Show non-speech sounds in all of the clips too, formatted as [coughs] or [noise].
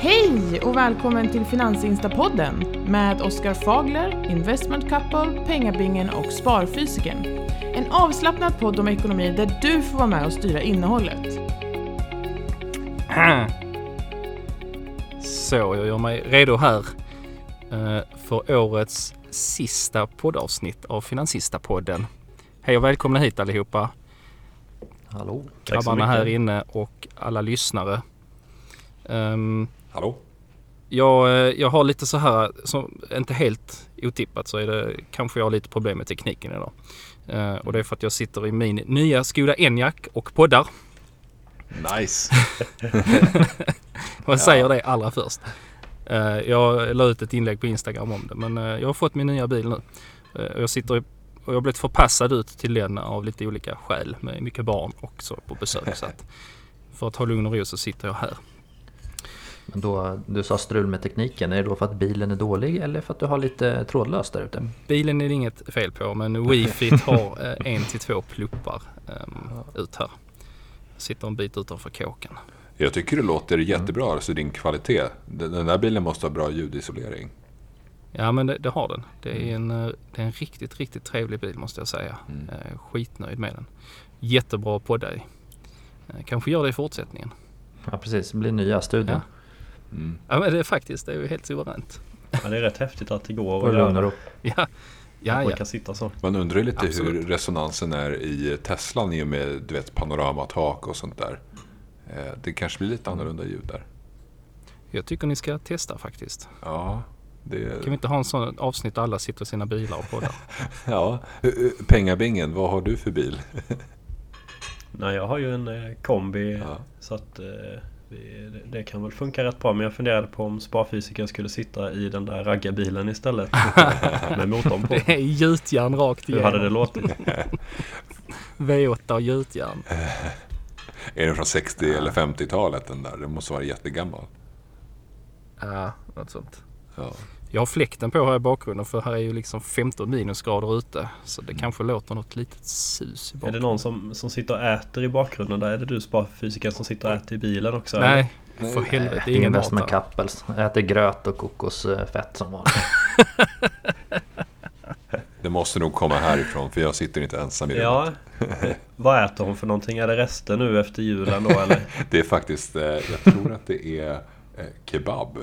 Hej och välkommen till Finansinstapodden med Oskar Fagler, Investment Couple, Pengabingen och Sparfysiken. En avslappnad podd om ekonomi där du får vara med och styra innehållet. Så, jag gör mig redo här eh, för årets sista poddavsnitt av Finansista-podden. Hej och välkomna hit allihopa. Hallå. Grabbarna här inne och alla lyssnare. Um, Hallå? jag, eh, jag har lite så här, som inte helt otippat så är det kanske jag har lite problem med tekniken idag. Eh, och det är för att jag sitter i min nya Skoda Enyaq och poddar. Nice. [laughs] Jag säger det allra först. Eh, jag la ut ett inlägg på Instagram om det men eh, jag har fått min nya bil nu. Och jag sitter i, och jag har blivit förpassad ut till den av lite olika skäl med mycket barn också på besök. så att [laughs] för att ha lugn och ro så sitter jag här. Men då, du sa strul med tekniken, är det då för att bilen är dålig eller för att du har lite trådlöst där ute? Bilen är det inget fel på men wifi [laughs] har eh, en till två pluppar eh, ut här. Sitter en bit utanför kåken. Jag tycker det låter jättebra, alltså din kvalitet. Den den där bilen måste ha bra ljudisolering. Ja men det, det har den. Det är, en, eh, det är en riktigt, riktigt trevlig bil måste jag säga. Mm. Skitnöjd med den. Jättebra podda i. Eh, Kanske gör det i fortsättningen. Ja precis, det blir nya studion. Ja. Mm. Ja men det är faktiskt, det är ju helt suveränt. Ja, det är rätt häftigt att det går att göra. ro. Ja, ja, man ja. sitta så. Man undrar ju lite Absolut. hur resonansen är i Teslan i och med du vet, panoramatak och sånt där. Eh, Det kanske blir lite annorlunda ljud där. Jag tycker ni ska testa faktiskt. Ja, det... Kan vi inte ha en sån avsnitt där alla sitter i sina bilar och poddar? [laughs] ja. Pengabingen, vad har du för bil? [laughs] Nej, jag har ju en eh, kombi Ja. så att eh, det, kan väl funka rätt bra. Men jag funderade på om sparfysiken skulle sitta i den där raggarbilen istället. [laughs] med motorn på. Det är gjutjärn rakt Hur hade det igenom. låtit? [laughs] V8 och gjutjärn. Är den från 60 eller 50-talet den där? Den måste vara jättegammal. Ja, något sånt. Ja. Jag har fläkten på här i bakgrunden för här är ju liksom 15 minusgrader ute. Så det kanske låter något litet sus i Är det bakgrunden. någon som, som sitter och äter i bakgrunden? Där är det du sparfysiken som sitter och äter i bilen också? eller? Nej, för helvete. Det är ingen mat Investment här. couples, äter gröt och kokosfett som vanligt. [laughs] Det måste nog komma härifrån för jag sitter inte ensam i rummet. Ja. [laughs] Vad äter hon för någonting? Är det rester nu efter julen då eller? [laughs] Det är faktiskt, eh, jag tror att det är eh, kebab.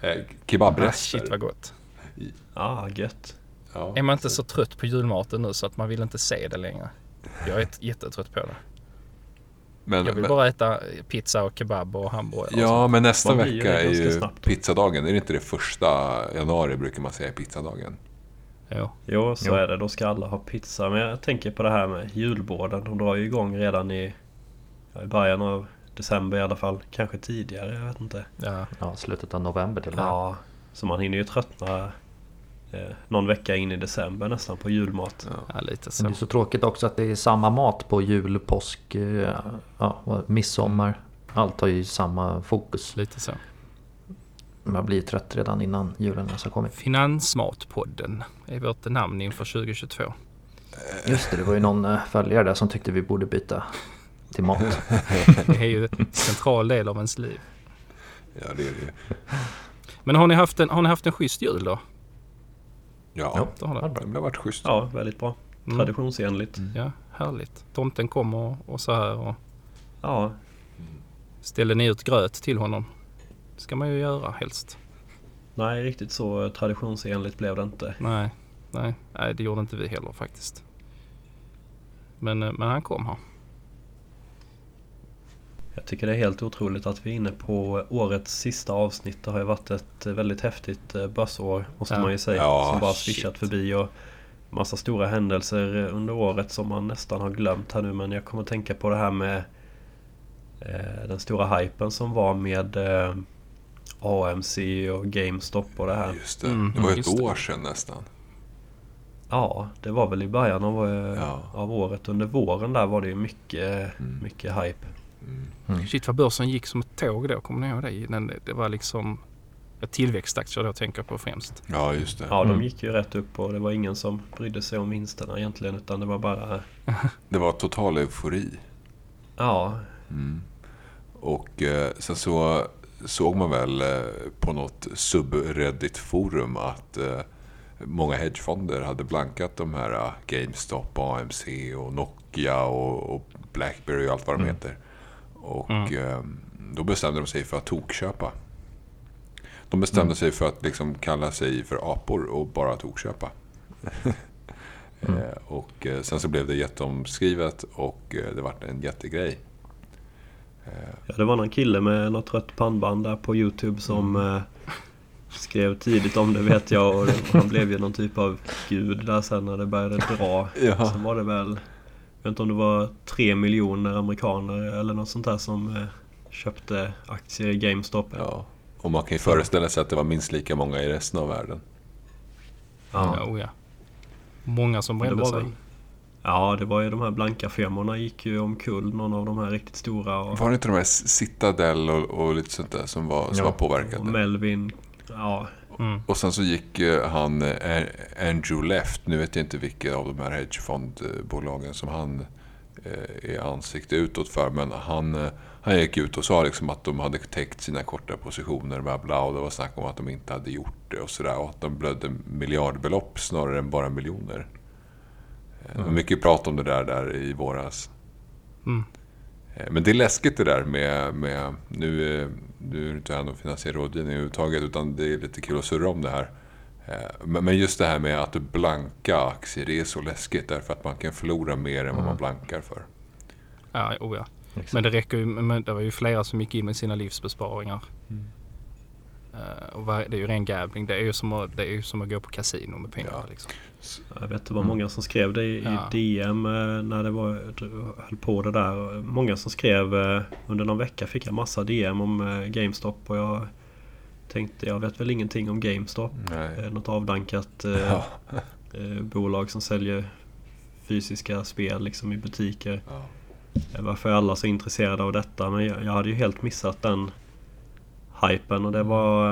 Eh, Ah, kebabrester. shit vad gott. Ja, gött. Ja. Är man inte så trött på julmaten nu så att man vill inte se det längre? Jag är jättetrött på det. Men, Jag vill men, bara äta pizza och kebab och hamburgare. och ja, men nästa Man vecka är ju snabbt pizzadagen. Är det inte det första januari brukar man säga pizzadagen? Jo. Jo, så Jo. är det. Då ska alla ha pizza. Men jag tänker på det här med julborden. De drar ju igång redan i, i början av december i alla fall. Kanske tidigare, jag vet inte. Ja. Ja, slutet av november till och med. Ja, så man hinner ju tröttna eh, någon vecka in i december nästan på julmat. Ja. lite Men så. det är så tråkigt också att det är samma mat på jul, påsk, eh, ja, midsommar. Allt har ju samma fokus. Lite så. Man blir trött redan innan julen ens har kommit. Finansmatpodden är vårt namn inför 2022. Just det, det var ju någon eh, följare där som tyckte vi borde byta till mat. [laughs] Det är ju en central del av ens liv. Ja, det är det ju. Men har ni haft en, har ni haft en schysst jul då? Ja, Det har det. det har varit schysst. Ja, väldigt bra. Mm. Traditionsenligt. Ja, härligt. Tomten kom och, och så här och Ja, ställde ni ut gröt till honom. Det ska man ju göra helst. nej riktigt så traditionsenligt blev det inte. Nej, nej, nej det gjorde inte vi heller faktiskt. Men, eh, men han kom här. Jag tycker det är helt otroligt att vi är inne på årets sista avsnitt. Det har ju varit ett väldigt häftigt eh, börsår måste Ja. man ju säga. Ja, som bara swishat förbi och massa stora händelser under året som man nästan har glömt här nu. Men jag kommer att tänka på det här med eh, den stora hypen som var med eh, AMC och GameStop och det här. Just det. Mm, det var ju ett år sedan nästan. Ja, det var väl i början av, Ja. av året. Under våren där var det ju mycket, Mm. mycket hype. Shit vad börsen gick som ett tåg då, kommer ni ihåg det? Den, det var liksom ett tillväxtaktier då tänker jag på främst. Ja, just det. Ja, Mm. de gick ju rätt upp och det var ingen som brydde sig om vinsterna egentligen. Utan det var bara... [laughs] Det var total eufori. Ja, Mm. Och eh, sen så såg man väl eh, på något subreddit-forum att eh, många hedgefonder hade blankat de här eh, GameStop, AMC och Nokia och, och Blackberry och allt vad de Mm. heter. Och Mm. eh, då bestämde de sig för att tokköpa. De bestämde Mm. sig för att liksom kalla sig för apor och bara tokköpa. [laughs] Mm. Eh, och eh, sen så blev det jätteomskrivet och eh, det vart en jättegrej. Ja, det var någon kille med något rött pannband där på Youtube som Mm. skrev tidigt om det vet jag och han blev ju någon typ av gud där sen när det började dra. [laughs] Ja. Sen var det väl, vet inte om det var tre miljoner amerikaner eller något sånt där som eh, köpte aktier i GameStop. Ja. Och man kan ju föreställa sig att det var minst lika många i resten av världen. Ja, Ja. oh ja. Många som Det brände var sig. väl- Ja, det var ju de här blanka firmorna gick ju omkull, någon av de här riktigt stora. Och, Var det inte de här Citadel och, och lite sånt där som var, som Ja. var påverkade? och Melvin. Ja, Mm. Och sen så gick eh, han, eh, Andrew Left, nu vet jag inte vilka av de här hedgefondbolagen som han eh, är ansikte utåt för. Men han, han gick ut och sa liksom att de hade täckt sina korta positioner bla bla. Och det var snack om att de inte hade gjort det och sådär. Och att de blödde miljardbelopp snarare än bara miljoner. Eh, Det var mycket prat om det där, där i våras. Mm. Eh, Men det är läskigt det där med, med nu, eh, nu är det inte jag någon finansiell rådgivning överhuvudtaget utan det är lite kul att surra om det här. Eh, Men just det här med att blanka aktier, det är så läskigt därför att man kan förlora mer än vad man Mm. blankar för. Ja, oh ja. Exakt. Men det räcker ju. Men det var ju flera som gick in med sina livsbesparingar. Mm. Eh, och det är ju ren gambling. Det är ju som att, det är ju som att gå på kasino med pengar. Ja. Liksom. Jag vet det var många som skrev det i, Ja. DM eh, när det var, höll på det där. Många som skrev eh, under någon vecka fick jag massa DM om GameStop och jag tänkte jag vet väl ingenting om GameStop. Nej. Något avdankat Ja. [laughs] bolag som säljer fysiska spel liksom i butiker. Ja. Varför är alla så intresserade av detta? Men jag, jag hade ju helt missat den hypen och det var,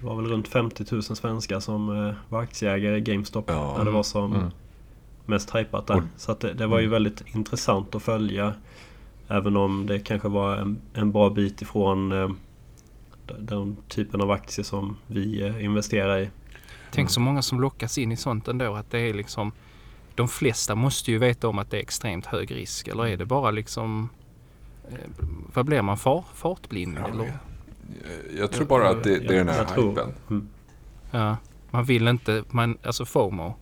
det var väl runt 50 000 svenskar som eh, var aktieägare i GameStop Ja. när det var som Mm. mest hypat där. Så att det, det var ju väldigt intressant att följa. Även om det kanske var en, en bra bit ifrån eh, den- den typen av aktier som vi eh, investerar i. Tänk så många som lockas in i sånt ändå. Att det är liksom. De flesta måste ju veta om att det är extremt hög risk. Eller är det bara liksom. Eh, vad blir man? Far, fartblind? Ja, eller? Jag- Jag tror bara att det, det är den här hypen. Mm. Ja, man vill inte. Man, alltså FOMO.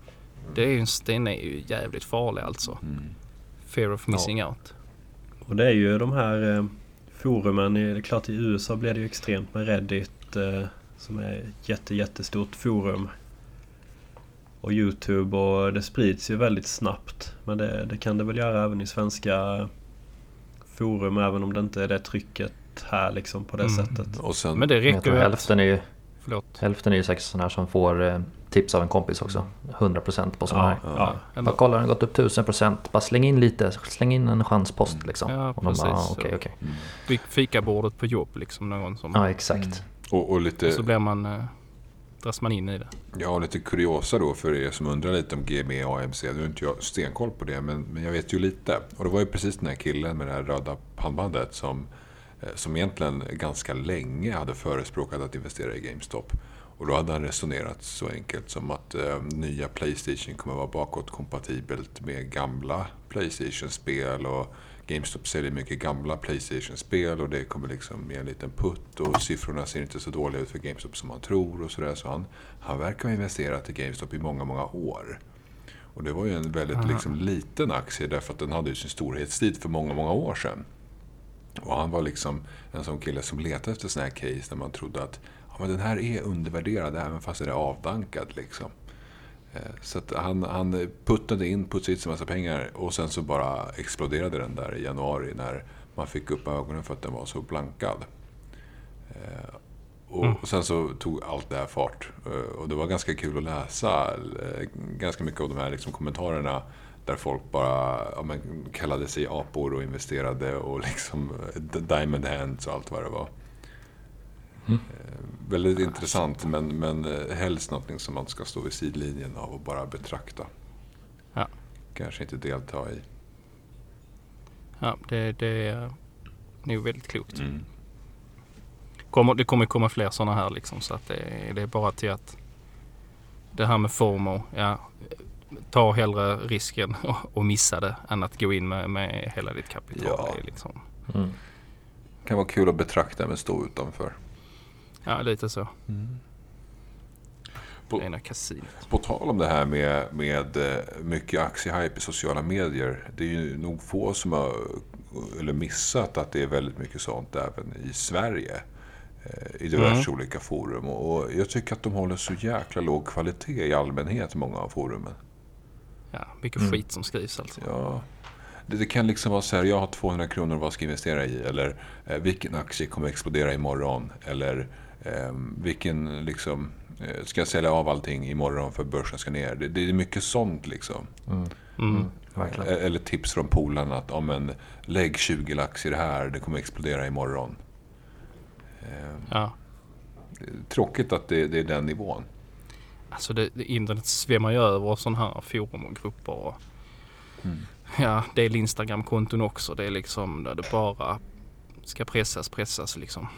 Det är ju, en- den är ju jävligt farlig alltså. Mm. Fear of missing out. Och det är ju de här eh, forumen. Det är klart i USA blir det ju extremt med Reddit. Eh, som är ett jätte, jättestort forum. Och Youtube och det sprids ju väldigt snabbt. Men det, det kan det väl göra även i svenska forum. Även om det inte är det trycket här liksom på det Mm. sättet. Och sen, Men det räcker ju hälften är ju Förlåt. Hälften är ju säkert sådana här som får eh, tips av en kompis också. 100% på sådana här. Ja, ja. Bara kolla den har gått upp 1000%. Bara släng in lite. Släng in en chanspost liksom. Ja, och de bara, precis. ah, okej okej. Mm. Fikabordet på jobb liksom. Någon som... Ja exakt. och, och lite, Och så blir man... Eh, dras man in i det. Ja, lite kuriosa då för er som undrar lite om GME och AMC. Nu har inte jag stenkoll på det, men, men jag vet ju lite. Och det var ju precis den här killen med det här röda pannbandet som, som egentligen ganska länge hade förespråkat att investera i GameStop. Och då hade han resonerat så enkelt som att eh, nya Playstation kommer vara bakåtkompatibelt med gamla Playstation-spel. Och GameStop säljer mycket gamla Playstation-spel och det kommer liksom ge en liten putt och siffrorna ser inte så dåliga ut för GameStop som man tror och sådär. Så han, han verkar ha investerat i GameStop i många, många år. Och det var ju en väldigt liksom, liten aktie därför att den hade ju sin storhetstid för många, många år sedan. Och han var liksom en sån kille som letade efter såna här case där man trodde att ja, men den här är undervärderad även fast den är avdankad. Liksom. Eh, Så han, han puttade in, putsade hit en massa pengar och sen så bara exploderade den där i januari när man fick upp ögonen för att den var så blankad. Eh, Och Mm. sen så tog allt det här fart. Eh, Och det var ganska kul att läsa ganska mycket av de här liksom kommentarerna där folk bara ja, men, kallade sig apor och investerade och liksom diamond hands och allt vad det var. Mm. Eh, Väldigt intressant men, men eh, helst någonting som man ska stå vid sidlinjen av och bara betrakta. Ja. Kanske inte delta i. Ja, det, det är nog väldigt klokt. Mm. kommer, det kommer komma fler sådana här liksom. Så att det, det är bara till att det här med FOMO, ja, ta hellre risken [laughs] och, missa det än att gå in med, med hela ditt kapital. Ja. Liksom, Mm. kan vara kul att betrakta men stå utanför. ja, lite så. På- Rena kasinot. På tal om det här med, med eh, mycket aktiehype i sociala medier. Det är ju nog få som har eller missat att det är väldigt mycket sånt även i Sverige. eh, I diverse olika forum. Och och jag tycker att de håller så jäkla låg kvalitet i allmänhet, många av forumen. Ja, mycket skit som skrivs alltså. Ja, det, det kan liksom vara så här, jag har 200 kronor, vad ska jag investera i? Eller eh, vilken aktie kommer explodera imorgon? Eller eh, vilken, liksom, eh, ska jag sälja av allting imorgon för börsen ska ner? Det, det är mycket sånt liksom. Mm. Verkligen. Eh, Eller tips från polarna att, ja men, lägg 20 lax i det här, det kommer explodera imorgon. Eh, Ja. tråkigt att det, det är den nivån. Alltså det, det, internet svämmar ju över sådana här forum och grupper. Och, Ja, det är Instagram-konton också. Det är liksom där det bara ska pressas, pressas liksom.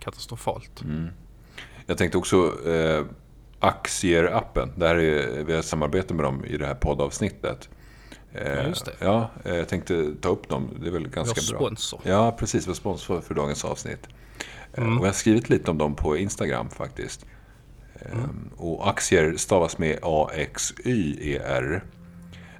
Katastrofalt. Mm. Jag tänkte också eh, Aktier-appen. Är, vi har samarbete med dem i det här poddavsnittet. Eh, Ja. Ja, eh, jag tänkte ta upp dem. Det är väl ganska Vår bra. sponsor. Ja, precis. Har sponsor för dagens avsnitt. Eh, Mm. Och jag har skrivit lite om dem på Instagram faktiskt. Mm. Och aktier stavas med A-X-Y-E-R.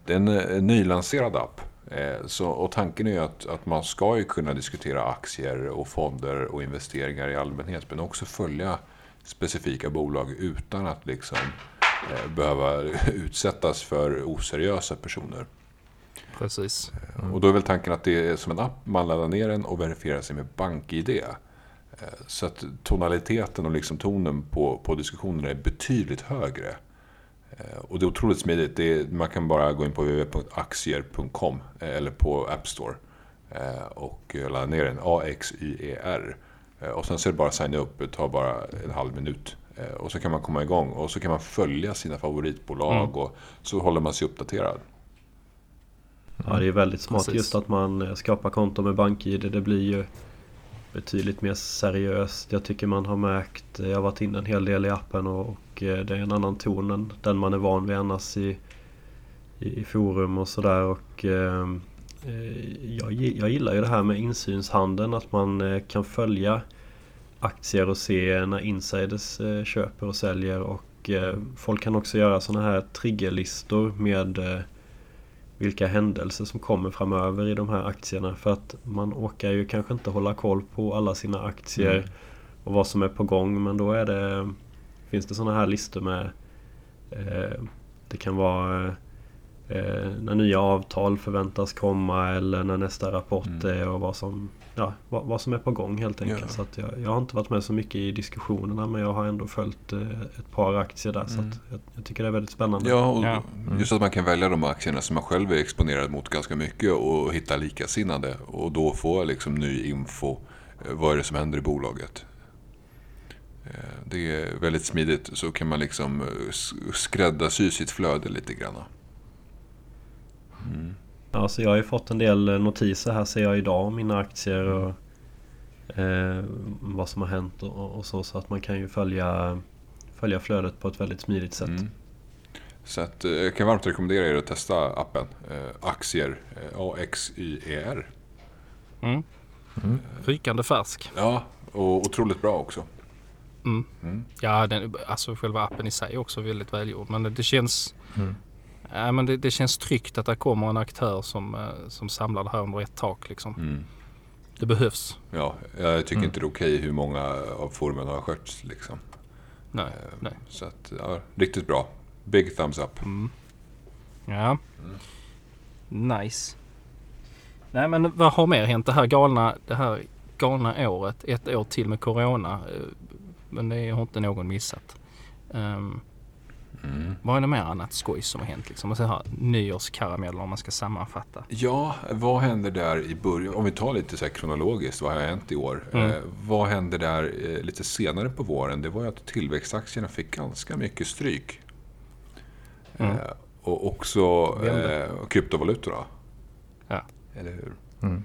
Det är en eh, nylanserad app. Eh, Så, och tanken är att, att man ska ju kunna diskutera aktier och fonder och investeringar i allmänhet. Men också följa specifika bolag utan att liksom eh, behöva [laughs] utsättas för oseriösa personer. Precis. Och då är väl tanken att det är som en app, man laddar ner den och verifierar sig med BankID. Eh, Så att tonaliteten och liksom tonen på, på diskussionerna är betydligt högre. Eh, Och det är otroligt smidigt. Det är, man kan bara gå in på www.aktier.com eh, eller på App Store och ladda ner den. A-X-Y-E-R. Eh, Och sen så är det bara att signa upp. Det tar bara en halv minut. Och så kan man komma igång. Och så kan man följa sina favoritbolag. Och så håller man sig uppdaterad. Ja, det är väldigt smart Precis. just att man skapar konto med BankID. Det blir ju betydligt mer seriöst. Jag tycker man har märkt, eh, jag har varit inne en hel del i appen och, och eh, det är en annan ton än den man är van vid annars i, i, i forum och sådär. Och ehm, eh, jag, jag gillar ju det här med insynshandeln, att man eh, kan följa aktier och se när insiders köper och säljer och folk kan också göra sådana här triggerlistor med eh, vilka händelser som kommer framöver i de här aktierna. För att man orkar ju kanske inte hålla koll på alla sina aktier Mm. och vad som är på gång. Men då är det, finns det sådana här listor med eh, Det kan vara eh, när nya avtal förväntas komma eller när nästa rapport Mm. är och vad som, ja, vad, vad som är på gång helt enkelt. Ja. Så att jag, jag har inte varit med så mycket i diskussionerna men jag har ändå följt eh, ett par aktier där. Så Mm. att jag, jag tycker det är väldigt spännande. Ja, och Ja. just att man kan välja de aktierna som man själv är exponerad mot ganska mycket och hitta likasinnade. Och då få liksom ny info. Eh, Vad är det som händer i bolaget? Eh, Det är väldigt smidigt. Så kan man liksom skräddarsy sitt flöde lite grann. Ja, så jag har ju fått en del eh, notiser här ser jag idag om mina aktier och eh, vad som har hänt och, och så. Så att man kan ju följa, följa flödet på ett väldigt smidigt sätt. Mm. Så att, eh, jag kan varmt rekommendera er att testa appen. Eh, Aktier, eh, A-X-Y-E-R. Mm. Rykande färsk. Ja, och otroligt bra också. Mm. Mm. Ja, den, alltså själva appen i sig är också väldigt välgjord. Men det, det känns... Mm. Ja, men det, det känns tryggt att det kommer en aktör som, eh, som samlar det här under ett tak. Liksom. Mm. Det behövs. Ja, jag tycker Mm. inte det är okej hur många av forumen har skötts. Liksom. Nej, Eh, nej. Så att, ja, riktigt bra. Big thumbs up. Mm. Ja. Nice. Nej men vad har mer hänt det här galna, det här galna året? Ett år till med Corona. eh, Men det har inte någon missat. Um, Mm. vad är det mer annat skoj som har hänt? Liksom? Och så här, nyårskarameller om man ska sammanfatta. Ja, vad händer där i början? Om vi tar lite så här kronologiskt, vad har hänt i år? Mm. Eh, vad hände där eh, lite senare på våren? Det var ju att tillväxtaktierna fick ganska mycket stryk. Mm. Eh, och också eh, kryptovalutor då. Ja. Eller hur? Mm.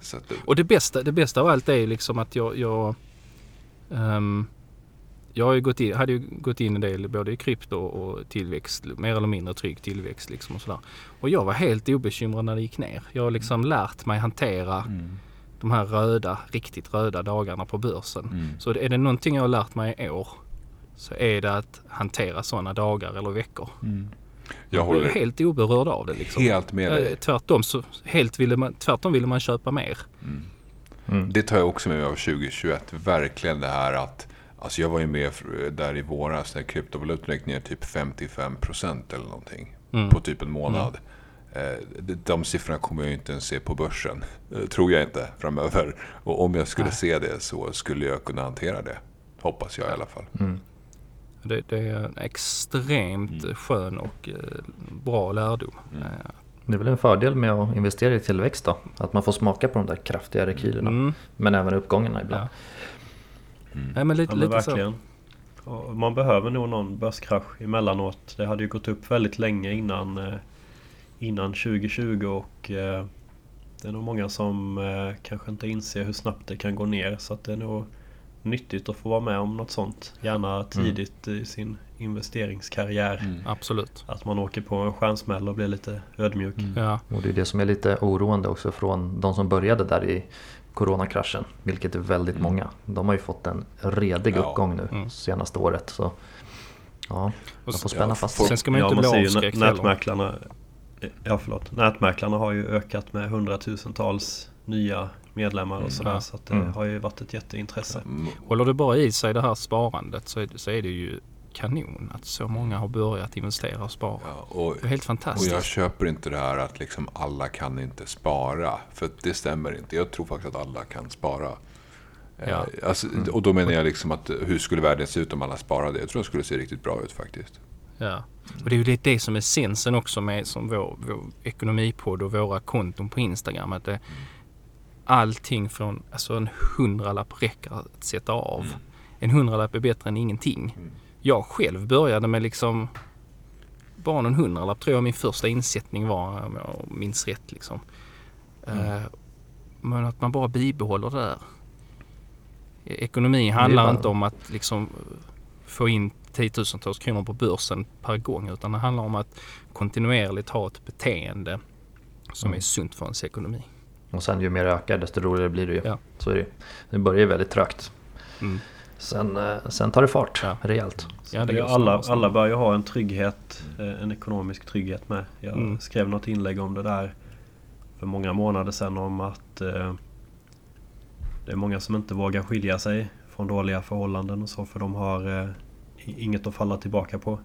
Så att, Och det bästa, det bästa av allt är ju liksom att jag, jag, ehm, jag har ju gått in, hade ju gått in en del både i krypto och tillväxt, mer eller mindre trygg tillväxt liksom och sådär. Och jag var helt obekymrad när det gick ner. Jag har liksom lärt mig hantera mm, de här röda, riktigt röda dagarna på börsen. mm, Så är det någonting jag har lärt mig i år så är det att hantera sådana dagar eller veckor. Jag Jag håller helt oberörd av det liksom. helt med Eh, dig. Tvärtom, så helt ville man, tvärtom ville man köpa mer. Mm. Det tar jag också med mig av 2021. Verkligen det här att Alltså jag var ju med där i våras när kryptovalutorna gick ner typ 55% eller någonting. Mm. På typ en månad. Eh, de- siffrorna kommer jag ju inte ens se på börsen. [laughs] Eh, Tror jag inte framöver. Och om jag skulle Nej. se det så skulle jag kunna hantera det. Hoppas jag i alla fall. Mm. Det, det är en extremt Mm. skön och eh, bra lärdom. Mm. Det är väl en fördel med att investera i tillväxt då. Att man får smaka på de där kraftiga rekylerna. Mm, Men även uppgångarna ibland. ja. Nej, men lite, Ja men lite så. verkligen. Och man behöver nog någon börskrasch emellanåt. Det hade ju gått upp väldigt länge innan, eh, innan 2020 och eh, det är nog många som eh, kanske inte inser hur snabbt det kan gå ner. Så att det är nog nyttigt att få vara med om något sånt. Gärna tidigt i sin investeringskarriär. Mm. Absolut. Att man åker på en stjärnsmäll och blir lite ödmjuk. Ja. Och det är det som är lite oroande också från de som började där i coronakraschen. Vilket är väldigt Mm. många. De har ju fått en redig Ja. uppgång nu Mm. senaste året. Så ja, de får spänna ja, fast sig. Sen ska man ju Ja, inte man bli avskräckt nätmäklarna Ja förlåt. Nätmäklarna har ju ökat med hundratusentals nya medlemmar och sådär. Ja. Så att det Mm. har ju varit ett jätteintresse. Mm. Håller det bara i sig det här sparandet så är det ju kanon att så många har börjat investera och spara. Ja, och, Det är helt och fantastiskt. jag köper inte det här att liksom alla kan inte spara. För det stämmer inte. Jag tror faktiskt att alla kan spara. Ja. Eh, Alltså, och då menar jag liksom att hur skulle världen se ut om alla sparade? Jag tror det skulle se riktigt bra ut faktiskt. Ja. Och det är ju det, det som är sensen också med som vår, vår ekonomipodd och våra konton på Instagram. Att det, allting från, alltså en hundralapp räcker att sätta av. Mm. En hundralapp är bättre än ingenting. Mm. Jag själv började med liksom bara en hundralapp tror jag min första insättning var om jag minns rätt liksom. Eh, men att man bara bibehåller det där. Ekonomi handlar bara- inte om att liksom få in tiotusentals kronor på börsen per gång utan det handlar om att kontinuerligt ha ett beteende som Mm. är sunt för ens ekonomi. Och sen ju mer det ökar desto roligare blir det ju. Ja. Så är det. Det börjar ju väldigt trögt. Mm. Sen, eh, sen tar det fart Ja. rejält. Ja, det alla, alla bör ju ha en trygghet, eh, en ekonomisk trygghet med. Jag Mm. skrev något inlägg om det där för många månader sedan om att eh, det är många som inte vågar skilja sig från dåliga förhållanden och så för de har eh, inget att falla tillbaka på.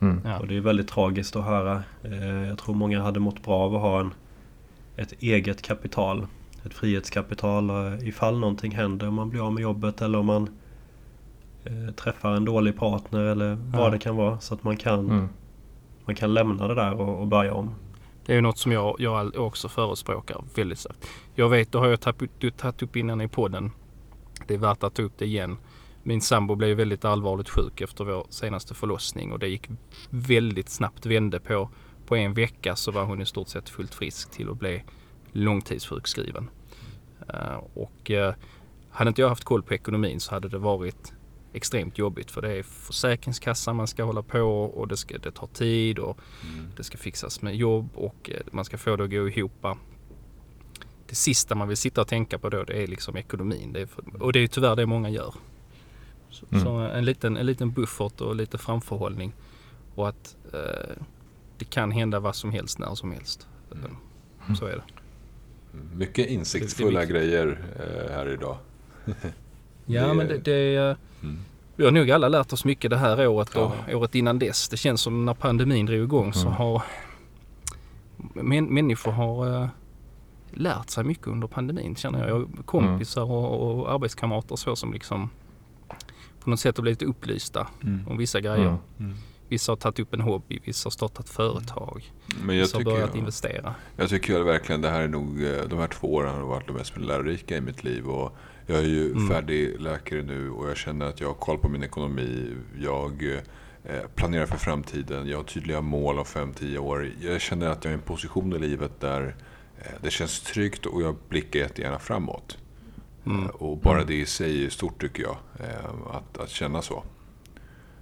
Mm. Ja. Och det är väldigt tragiskt att höra. Eh, Jag tror många hade mått bra av att ha en, ett eget kapital. Ett frihetskapital eh, ifall någonting händer. Om man blir av med jobbet eller om man eh, träffar en dålig partner eller vad Ja. det kan vara. Så att man kan, Mm. man kan lämna det där och, och börja om. Det är ju något som jag, jag också förespråkar väldigt starkt. Jag vet, det har jag tagit upp- innan i podden. Det är värt att ta upp det igen. Min sambo blev väldigt allvarligt sjuk efter vår senaste förlossning och det gick väldigt snabbt. Vände på, på en vecka så var hon i stort sett fullt frisk till att bli långtidssjukskriven. Eh, och uh, hade inte jag haft koll på ekonomin så hade det varit extremt jobbigt för det är Försäkringskassan man ska hålla på och det, ska, det tar tid och det ska fixas med jobb och eh, man ska få det att gå ihop. Det sista man vill sitta och tänka på då det är liksom ekonomin. Det är för, och det är tyvärr det många gör. Så, Mm. så en, liten, en liten buffert och lite framförhållning. Och att eh, det kan hända vad som helst när som helst. Eh, Så är det. Mycket insiktsfulla Det- det grejer eh, här idag. [laughs] Ja Det- men det, det är... Mm. Vi har nog alla lärt oss mycket det här året och Ja. året innan dess. Det känns som när pandemin drog igång så Mm. har har män, människor har eh, lärt sig mycket under pandemin känner jag. jag. Kompisar och, och arbetskamrater så som liksom på något sätt har blivit upplysta om vissa grejer. Mm. Vissa har tagit upp en hobby, vissa har startat företag, Men jag vissa har tycker, börjat jag, investera. jag tycker ju verkligen det här är nog, eh, de här två åren har varit de mest lärorika i mitt liv. Och jag är ju Mm. färdig läkare nu och jag känner att jag har koll på min ekonomi. Jag eh, planerar för framtiden. Jag har tydliga mål om 5-10 år. Jag känner att jag är i en position i livet där Eh, Det känns tryggt och jag blickar jättegärna framåt. Mm. Eh, Och bara det i sig är stort tycker jag. Att, att känna så.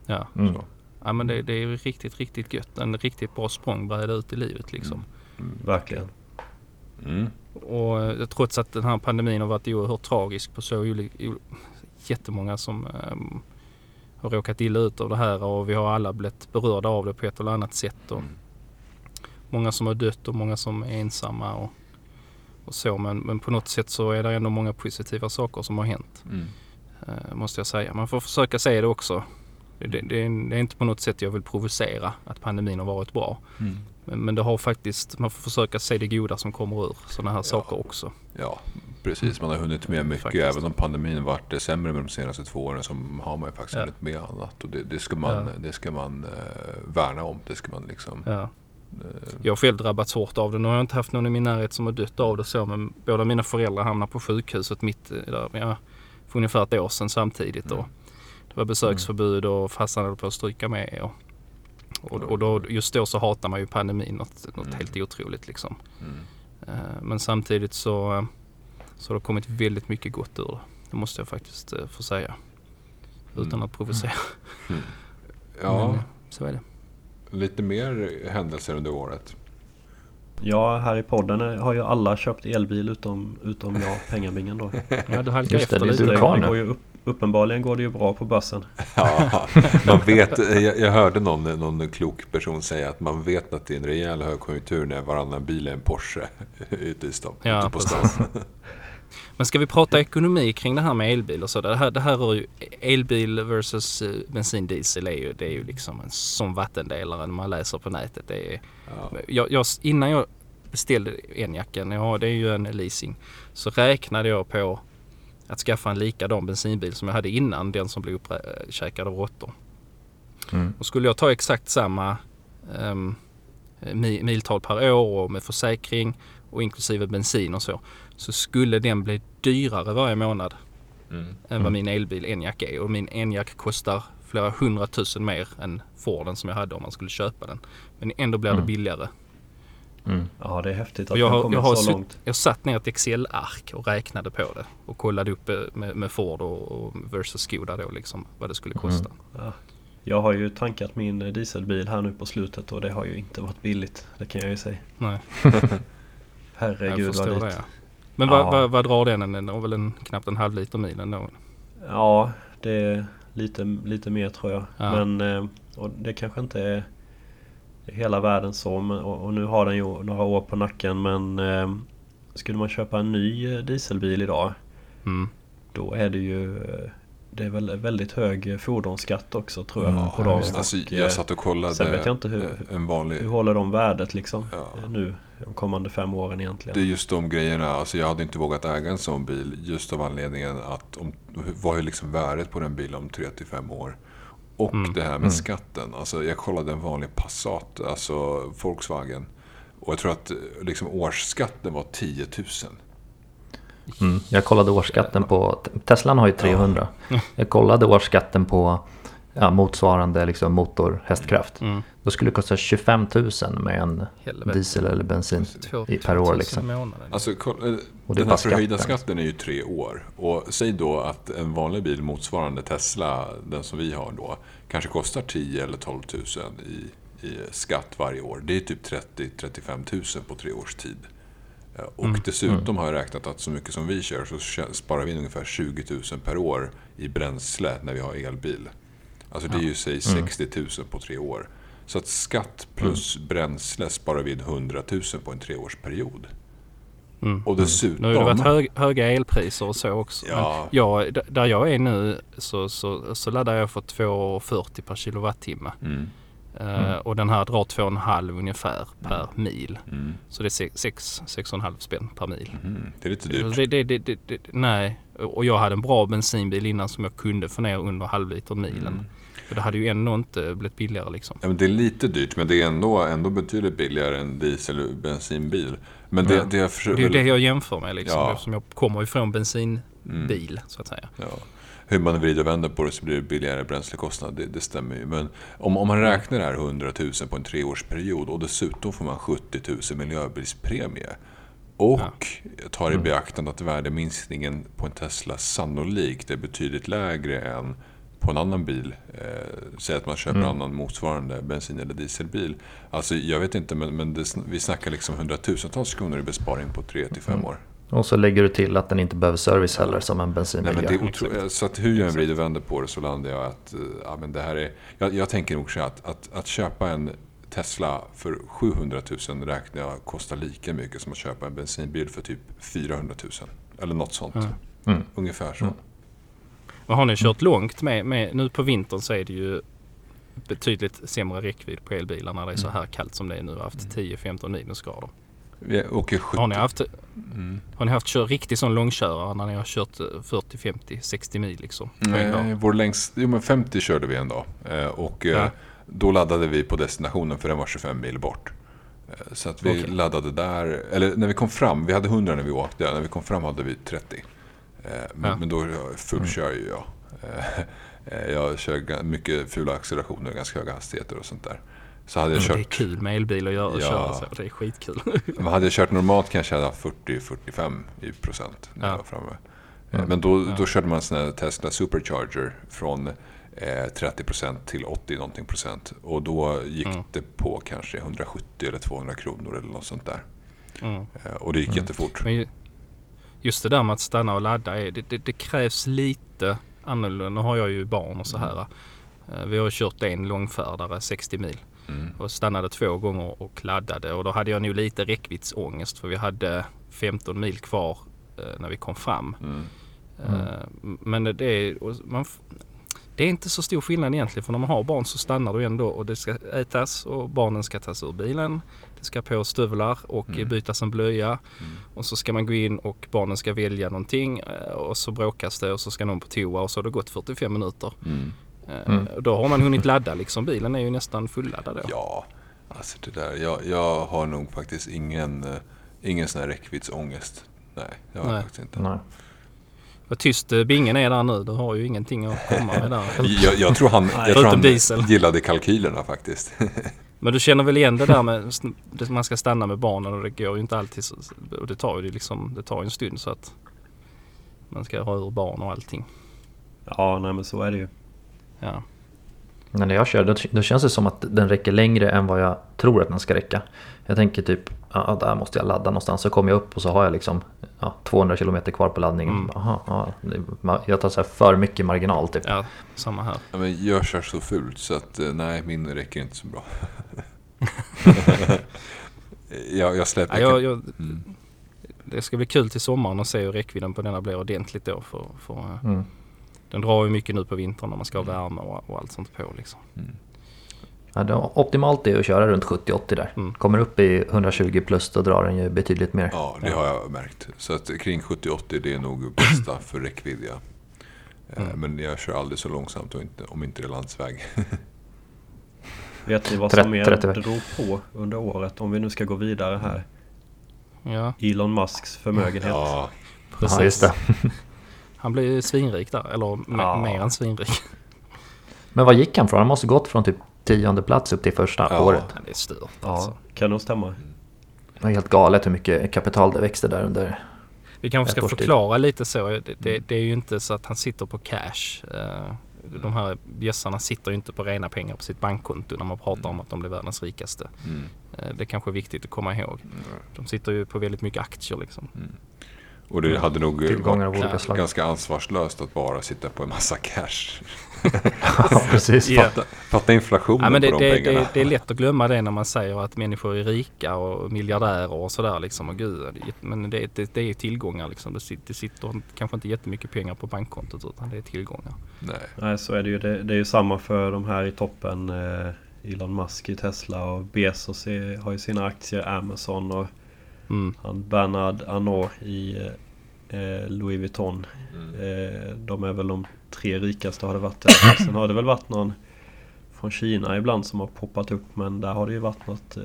Ja. Mm. så. ja, men det, det är riktigt, riktigt gött. En riktigt bra språngbräda ut i livet liksom. Verkligen. Och eh, trots att den här pandemin har varit oerhört tragisk på så jättemånga som ehm, har råkat illa ut av det här och vi har alla blivit berörda av det på ett eller annat sätt. Och Mm. Många som har dött och många som är ensamma och, och så. Men, men på något sätt så är det ändå många positiva saker som har hänt. Mm. eh, måste jag säga. Man får försöka se det också. Det, det, det, är, inte på något sätt jag vill provocera att pandemin har varit bra. Mm. Men, men det har faktiskt, man får försöka se det goda som kommer ur sådana här saker också. Ja, precis. Man har hunnit med mycket. Faktiskt. Även om pandemin varit sämre med de senaste två åren så har man ju faktiskt Ja. hunnit med annat. Och det, det ska man, Ja. det ska man eh, värna om. Det ska man liksom... Ja. eh, Jag har själv drabbats hårt av det. Nu har jag inte haft någon i min närhet som har dött av det så men båda mina föräldrar hamnade på sjukhuset mitt i där, ja, för ungefär ett år sedan samtidigt. Det var besöksförbud och farsan höll på att stryka med. Och, och, och då, just då så hatar man ju pandemin något, något helt otroligt liksom. mm. Eh, Men samtidigt så, eh, så har det kommit väldigt mycket gott ur det. Det måste jag faktiskt eh, få säga. Utan Mm. att provocera. [laughs] Ja, Men, så är det. lite mer händelser under året. Ja, här i podden har ju alla köpt elbil utom, utom jag, [laughs] pengabingen då. Ja, du halkar Just efter det lite. du det, går ju upp, uppenbarligen går det ju bra på börsen. [laughs] Ja, man vet, jag, jag hörde någon, någon klok person säga att man vet att det är en rejäl högkonjunktur när varannan bil är en Porsche ute i stan. Ja, ute på stan. [laughs] Men ska vi prata ekonomi kring det här med elbil och så? Det här, det här rör ju elbil versus eh, bensin diesel är ju, det är ju liksom en sån vattendelare när man läser på nätet. Det är, Ja. jag, jag, innan jag beställde Enyaqen, ja det är ju en leasing, så räknade jag på att skaffa en likadan bensinbil som jag hade innan, den som blev uppkäkad av råttor. Mm. Och skulle jag ta exakt samma um, miltal per år och med försäkring och inklusive bensin och så, så skulle den bli dyrare varje månad Mm. än vad Mm. min elbil Enyaq är. Och min Enyaq kostar flera hundratusen mer än Forden som jag hade om man skulle köpa den. Men ändå blir det Mm. billigare. Mm. Ja, det är häftigt att jag har, kommit jag har så långt. Jag satt ner ett Excel-ark och räknade på det och kollade upp eh, med, med Ford och, och versus Skoda då liksom vad det skulle kosta. Ja. Jag har ju tankat min dieselbil här nu på slutet och det har ju inte varit billigt. Det kan jag ju säga. Nej, [laughs] Herregud vad dyrt. ja. Men vad, vad, vad drar den? Den har väl en, knappt en halv liter mil ändå. Ja, det är lite, lite mer tror jag. Ja. Men eh, och det kanske inte är hela världen så. Men, och, och nu har den ju några år på nacken. Men eh, skulle man köpa en ny dieselbil idag. Mm. Då är det ju eh, Det är väl väldigt hög fordonsskatt också tror jag. Mm, på dem. Alltså, Och, eh, jag satt och kollade sen vet jag inte hur- en vanlig... Hur håller de värdet liksom Ja. eh, nu de kommande fem åren egentligen? Det är just de grejerna. Alltså jag hade inte vågat äga en sån bil just av anledningen att om, vad är liksom värdet på den bilen om 3 till 5 år? Och Mm. det här med Mm. skatten. Alltså jag kollade en vanlig Passat, alltså Volkswagen. Och jag tror att liksom årsskatten var 10 000. Mm. Jag kollade årsskatten på, Teslan har ju 300. Jag kollade årsskatten på ja, motsvarande liksom motor hästkraft. Mm. Då skulle det kosta 25 000 med en Helvete. diesel eller bensin Två- i, per år. Liksom. Alltså, eh, Och den här förhöjda skatten. skatten är ju tre år. Och säg då att en vanlig bil motsvarande Tesla, den som vi har då, kanske kostar 10 eller 12 000 i, i skatt varje år. Det är typ 30-35 000 på tre års tid. Eh, Och Mm. dessutom har jag räknat att så mycket som vi kör så sparar vi ungefär 20 000 per år i bränsle när vi har elbil. Alltså det är ju säg 60 000 på tre år. Så att skatt plus bränsle sparar vi in 100 000 på en treårsperiod. Mm. Och dessutom... Nu har det varit hög, höga elpriser och så också. Ja. Jag, där jag är nu så, så, så laddar jag för 2,40 per kilowattimme. Mm, Eh, och den här drar 2,5 ungefär per mil. mm, Så det är 6, 6,5 spänn per mil. mm. Det är lite dyrt. Det, det, det, det, nej, och jag hade en bra bensinbil innan som jag kunde få ner under halvliter milen. Mm. För det hade ju ändå inte blivit billigare liksom. Ja, men det är lite dyrt, men det är ändå, ändå betydligt billigare än diesel och bensinbil. Men det, Ja. det Och försöker... det är ju det jag jämför med liksom. Ja. Eftersom jag kommer ifrån bensinbil Mm. så att säga. Ja. Hur man vrider och vänder på det så blir det billigare bränslekostnad, det, det stämmer ju. Men om, om man räknar det här 100 000 på en treårsperiod och dessutom får man 70 000 miljöbilspremie. Och tar i beaktande att värdeminskningen på en Tesla sannolikt är betydligt lägre än på en annan bil. Eh, säg att man köper en annan motsvarande bensin eller dieselbil. Alltså jag vet inte men, men det, vi snackar liksom hundratusentals kronor i besparing på 3 till 5 år. Och så lägger du till att den inte behöver service heller som en Nej, bensinbil men det är. Så att hur jag än vrider och vänder på det så landar jag att eh, ja, men det här är... Jag, jag tänker nog så att, att, att köpa en Tesla för 700 000 räknar jag kostar lika mycket som att köpa en bensinbil för typ 400 000. Eller något sånt. Mm. Ungefär så. Men har ni kört långt med, med, nu på vintern så är det ju betydligt sämre räckvidd på elbilarna när det är så här kallt som det är nu. Har haft 10-15 minusgrader. Vi åker 70... Har ni haft, Mm. har ni haft kör, riktigt sån långkörare när ni har kört eh, 40, 50, 60 mil liksom? Nej, vår längst... Jo, men 50 körde vi en dag. Eh, Och eh, Ja. då laddade vi på destinationen för den var 25 mil bort. Eh, Så att vi Okej. laddade där. Eller när vi kom fram, vi hade 100 när vi åkte. När vi kom fram hade vi 30. Eh, Men, Ja. men då fullkör ju jag. Eh, eh, Jag kör mycket fula accelerationer, ganska höga hastigheter och sånt där. Så hade jag Men Det är kört... kul med elbil att göra, Ja. köra så. Det är skitkul. Men hade jag kört normalt kanske jag hade haft 40-45 i procent när Ja. jag var framme. Eh, Men då, då körde man sån här Tesla Supercharger från eh, 30 procent till 80 någonting procent. Och då gick Mm. det på kanske 170 eller 200 kronor eller något sånt där. Mm. Och det gick jättefort. Men just det där med att stanna och ladda, är, det, det, det krävs lite annorlunda. Nu har jag ju barn och så här. Eh, Vi har kört en långfärdare 60 mil Mm. och stannade två gånger och laddade och då hade jag nog lite räckviddsångest för vi hade 15 mil kvar eh, när vi kom fram. Mm. Eh, Men det är, man, det är inte så stor skillnad egentligen för när man har barn så stannar du ändå och det ska ätas och barnen ska tas ur bilen. Ska på stövlar och Mm. bytas en blöja och så ska man gå in och barnen ska välja någonting eh, och så bråkas det och så ska någon på toa och så har det gått 45 minuter. Mm. Eh, Mm. Då har man hunnit ladda liksom. Bilen är ju nästan fulladdad då. Ja, alltså det där. Jag, jag har nog faktiskt ingen, eh, ingen sån här räckviddsångest. Nej, det har jag faktiskt inte. Nej. Vad tyst bingen är där nu. Du har ju ingenting att komma med där. [laughs] Jag, jag tror han, jag tror han gillade kalkylerna faktiskt. [laughs] Men du känner väl igen det där med att man ska stanna med barnen och det går ju inte alltid. så- Och det tar ju liksom, det tar en stund så att man ska ha ur barn och allting. Ja, nej men så är det ju. Ja. Men när jag kör då, då känns det som att den räcker längre än vad jag tror att den ska räcka. Jag tänker typ, ja, där måste jag ladda någonstans. Så kommer jag upp och så har jag liksom ja, 200 km kvar på laddningen. Mm. Aha, ja, jag tar så här för mycket marginal typ. ja, samma här. Ja, men jag kör så fult så att eh, nej, min räcker inte så bra. [laughs] jag, jag släpper... Ja, jag, jag, Mm. det ska bli kul till sommaren att se hur räckvidden på denna blir ordentligt då. För, för, eh, Mm. Den drar ju mycket nu på vintern när man ska ha värme och, och allt sånt på liksom. Ja, det är optimalt är att köra runt 70-80 där. Mm. Kommer upp i 120 plus då drar den ju betydligt mer. Ja, det har jag märkt. Så att kring 70-80 det är nog bästa för räckvidd. Ja. Eh, Mm. Men jag kör aldrig så långsamt och inte, om inte det är landsväg. [laughs] Vet ni vad 30 som mer 30. drog på under året? Om vi nu ska gå vidare här. Ja, Elon Musks förmögenhet. Ja, precis. Ja, just det. [laughs] Han blir ju svinrik där. Eller Ja. mer än svinrik. Men vad gick han från? Han måste gått från typ tionde plats upp till första Ja. året. Ja, det är stört Ja, alltså. kan nog stämma. Det är helt galet hur mycket kapital det växte där under. Vi kanske ska års tid. förklara lite så. Det, det, det är ju inte så att han sitter på cash. Eh, De här bjässarna sitter ju inte på rena pengar på sitt bankkonto när man pratar om att de blir världens rikaste. mm. Eh, Det är kanske är viktigt att komma ihåg. De sitter ju på väldigt mycket aktier liksom. Och det hade nog Tillgångar varit olika slag. ganska ansvarslöst att bara sitta på en massa cash. [laughs] Ja, precis. [laughs] Fatta, fatta inflationen Ja, men det, på de det, pengarna. det, det är lätt att glömma det när man säger att människor är rika och miljardärer och sådär liksom. Och gud, det- men det, det, det är tillgångar liksom. Det sitter, det sitter kanske inte jättemycket pengar på bankkontot utan det är tillgångar. Nej. Nej, så är det ju. Det, det är ju samma för de här i toppen. Eh, Elon Musk i Tesla och Bezos är, har ju sina aktier Amazon och Mm. han Bernard Arnault i eh, Louis Vuitton. Eh, de är väl de tre rikaste har det varit. [coughs] Sen har det väl varit någon från Kina ibland som har poppat upp men där har det ju varit något eh,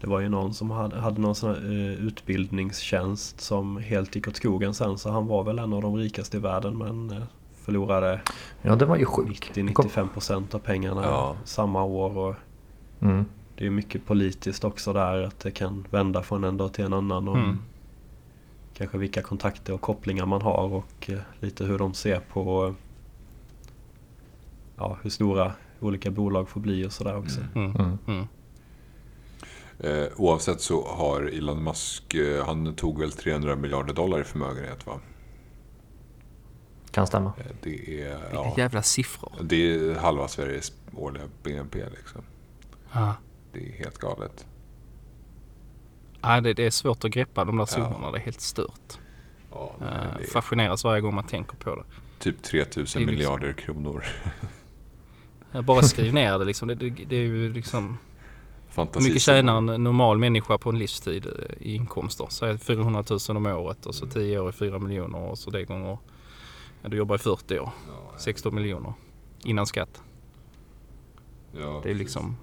Det var ju någon som hade, hade någon sån här eh, utbildningstjänst som helt gick åt skogen sen så han var väl en av de rikaste i världen men eh, förlorade Ja, det var ju sjukt. Det kom- 90-95% av pengarna Ja. samma år och Mm. Det är mycket politiskt också där. Att det kan vända från en dag till en annan. Och Mm. Kanske vilka kontakter och kopplingar man har och eh, lite hur de ser på ja, hur stora olika bolag får bli och sådär också. Mm. Mm. Mm. Eh, oavsett så har Elon Musk, eh, han tog väl 300 miljarder dollar i förmögenhet va? Kan stämma. Eh, Det är, Vilka ja, jävla siffror. det är halva Sveriges årliga BNP liksom. Ja. Det är helt galet. Ja, det, det är svårt att greppa de där summorna. Det är helt stört. Ja, det är fascineras varje gång man tänker på det. typ 3000 Det är liksom- miljarder kronor. [laughs] Jag bara skriv ner det liksom. Det, det, det är ju liksom... Fantasi. mycket tjänar en normal människa på en livstid eh, i inkomster? Säg 400 000 om året och så 10 år i 4 miljoner och så det gånger... Ja, du jobbar i 40 år. 16 miljoner. Innan skatt. Ja, Det är liksom...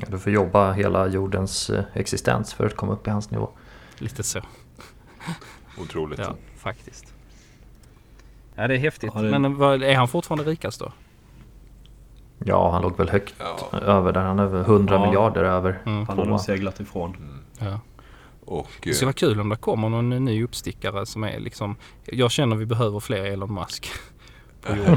Ja, du får jobba hela jordens eh, existens för att komma upp i hans nivå. Lite så. Otroligt. Ja, faktiskt. Ja, det är häftigt. Ja, det- Men är han fortfarande rikast då? Ja, han låg väl högt Ja. över där. Han är över 100 Ja. miljarder över. Mm. Han har nog seglat ifrån. Ja. Och Det skulle eh, vara kul om det kommer någon ny uppstickare som är liksom... Jag känner vi behöver fler Elon Musk [laughs] på jorden.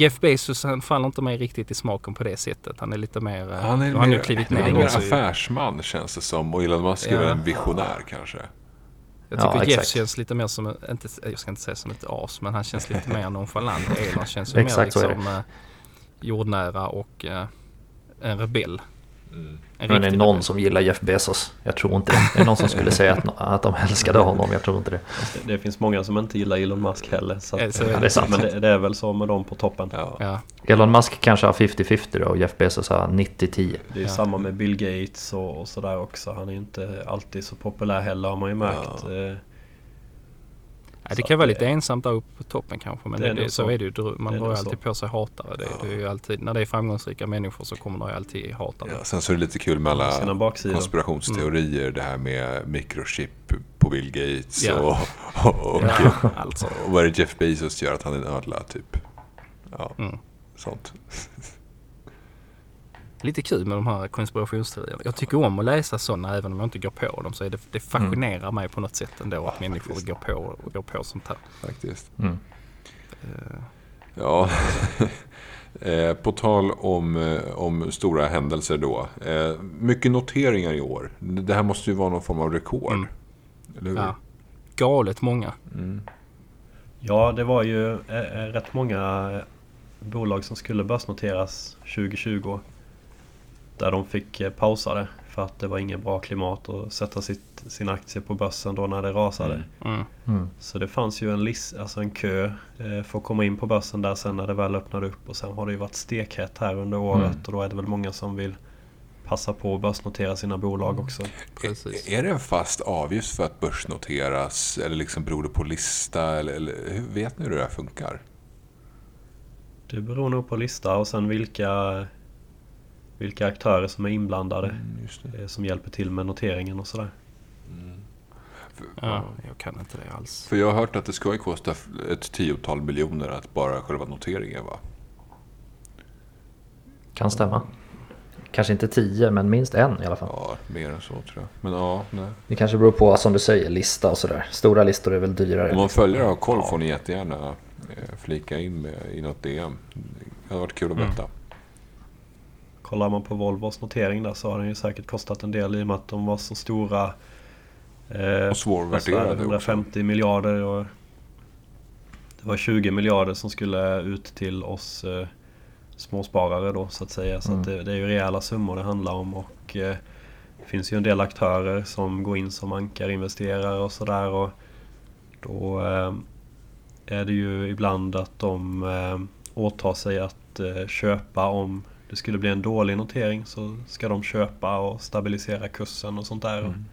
Jeff Bezos han faller inte mig riktigt i smaken på det sättet. Han är lite mer... eh, han är han mer, klivit han är ner mer affärsman känns det som. Och Elon Musk är Ja. väl en visionär kanske. Jag tycker Ja, Jeff exakt. känns lite mer som, inte, jag ska inte säga som ett as, men han känns lite mer [laughs] nonchalant. Elon känns ju mer är liksom eh, jordnära och eh, en rebell. En Men det är någon som gillar Jeff Bezos. Jag tror inte det. Det är någon som skulle säga att, [laughs] att de älskade honom. Jag tror inte det. Det, det finns många som inte gillar Elon Musk heller. Så att, så är Ja, det är sant. men det, det är väl så med dem på toppen. Ja. Ja, Elon Musk kanske har 50-50 då och Jeff Bezos har 90-10. Det är Ja. samma med Bill Gates och, och sådär också. Han är inte alltid så populär heller har man ju märkt. Ja, det Så kan vara lite det- ensamt där uppe på toppen kanske. Men Det är det, så så. är det ju. Man drar ju alltid så. på sig hatare. Det, det är ju alltid, när det är framgångsrika människor så kommer det ju alltid hatare. Ja, sen så är det lite kul med alla konspirationsteorier. Det här med mikrochip på Bill Gates Ja. och, och, och, Ja, [laughs] alltså. och vad är det Jeff Bezos gör att han är en ödla typ. Ja, Mm. sånt. Lite kul med de här konspirationsteorierna. Jag tycker om att läsa sådana även om jag inte går på dem. Så är det, det fascinerar mig på något sätt ändå att människor faktiskt. går på, och går på sånt här. Faktiskt. Mm. Ja, [laughs] eh, på tal om, eh, om stora händelser då. Eh, mycket noteringar i år. Det här måste ju vara någon form av rekord. Mm. Eller hur? Ja. Galet många. Mm. Ja, det var ju eh, rätt många bolag som skulle börsnoteras 2020. Där de fick eh, pausa det för att det var inget bra klimat att sätta sitt, sin aktie på börsen då när det rasade. Mm. Mm. Mm. Så det fanns ju en, list, alltså en kö eh, för att komma in på börsen där sen när det väl öppnade upp. Och sen har det ju varit stekhett här under året Mm. och då är det väl många som vill passa på att börsnotera sina bolag också. Precis. Är, är det en fast avgift för att börsnoteras? Eller liksom beror det på lista? Eller, eller hur vet ni hur det där funkar? Det beror nog på lista och sen vilka, vilka aktörer som är inblandade. Mm, just det. eh, Som hjälper till med noteringen och sådär. Ja, jag kan inte det alls. För jag har hört att det ska ju kosta ett tiotal miljoner att bara själva noteringen va? Kan stämma. Kanske inte 10 men minst en i alla fall. Ja, mer än så tror jag. Men ja, nej. Det kanske beror på som du säger lista och sådär. Stora listor är väl dyrare. Om man följer och har koll får ni jättegärna eh, flika in med, i något DM. Det hade varit kul att Mm. Kollar man på Volvos notering där så har den ju säkert kostat en del i och med att de var så stora. Eh, Och svårvärderade också. 150 miljarder och det var 20 miljarder som skulle ut till oss eh, småsparare då så att säga. Så Mm. att det, det är ju rejäla summor det handlar om och eh, det finns ju en del aktörer som går in som ankarinvesterare och sådär. Och då eh, är det ju ibland att de eh, åtar sig att eh, köpa om det skulle bli en dålig notering så ska de köpa och stabilisera kursen och sånt där. Mm.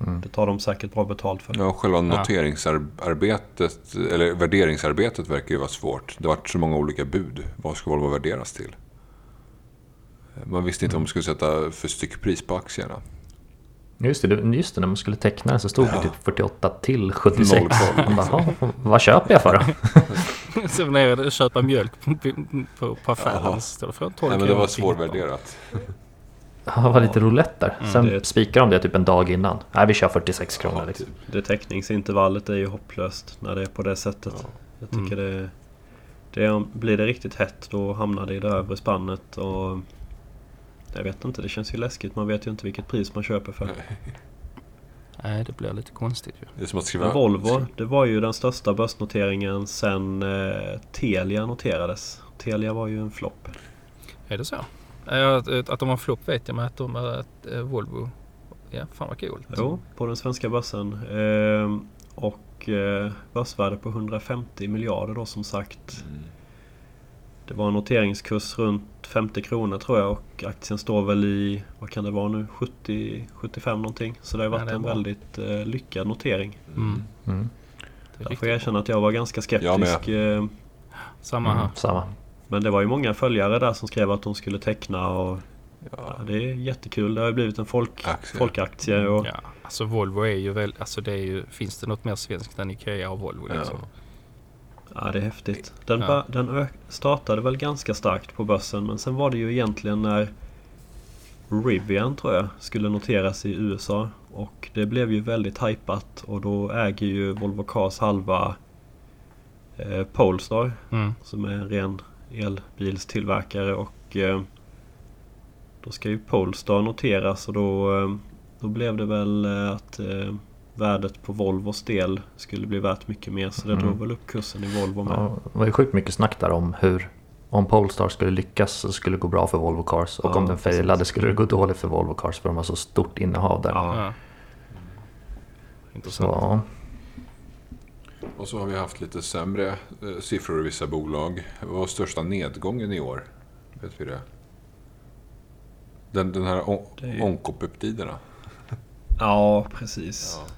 Mm. Det tar de säkert bra betalt för. Ja, själva noteringsarbetet, eller värderingsarbetet verkar ju vara svårt. Det har varit så många olika bud. Vad ska Volvo värderas till? Man visste inte om man skulle sätta för styckpris på aktierna. Just det, just det, när man skulle teckna den så stod det Ja. typ 48 till 76. 0,12. Man bara, "Ja, vad köper jag för då? [laughs] Så ner och köpa mjölk på, på, affären. Så jag 12 Nej, men det var svårvärderat. [laughs] Ja, Det var lite roulette där. Mm. Sen Det- spikar de det typ en dag innan. Nej, vi kör 46 kronor Ja, liksom. typ. Det teckningsintervallet är ju hopplöst när det är på det sättet. Ja. Jag tycker det, det är, Blir det riktigt hett då hamnar det i det övre spannet och Jag vet inte, det känns ju läskigt. Man vet ju inte vilket pris man köper för. Nej, det blir lite konstigt ju. Det är som att skriva... Volvo, det var ju den största börsnoteringen sen eh, Telia noterades. Telia var ju en flopp. Är det så? Att, att de har flopp vet jag, men att de är att eh, Volvo... Ja, fan vad coolt. Jo, på den svenska börsen. Ehm, och eh, börsvärde på 150 miljarder då som sagt. Mm. Det var en noteringskurs runt 50 kronor tror jag och aktien står väl i, vad kan det vara nu, 70-75 någonting. Så det har Ja, varit det är en bra. väldigt eh, lyckad notering. Mm. Mm. Det är Jag får erkänna att jag var ganska skeptisk. eh. Samma här. Mm, samma. Men det var ju många följare där som skrev att de skulle teckna och ja, Ja. det är jättekul. Det har ju blivit en folk, Aktie. folkaktie. Och, Ja, alltså Volvo är ju väl... Alltså det är ju... Finns det något mer svenskt än Ikea och Volvo liksom? Ja, det är häftigt. Den, Ja. den startade väl ganska starkt på börsen men sen var det ju egentligen när Rivian tror jag skulle noteras i USA och det blev ju väldigt hypat och då äger ju Volvo Cars halva eh, Polestar Mm. som är en ren elbilstillverkare och eh, då ska ju Polestar noteras och då, eh, då blev det väl eh, att eh, värdet på Volvos del skulle bli värt mycket mer så det Mm. drog väl upp kursen i Volvo med. Ja, det var ju sjukt mycket snack där om hur om Polestar skulle lyckas så skulle det gå bra för Volvo Cars. Och Ja, om den failade skulle det gå dåligt för Volvo Cars för de har så stort innehav där. Ja. Så, Intressant. ja. Och så har vi haft lite sämre eh, siffror i vissa bolag. Vad var största nedgången i år? Vet vi det? Den, den här on- Det är ju- onkopeptiderna. ja, precis. Ja.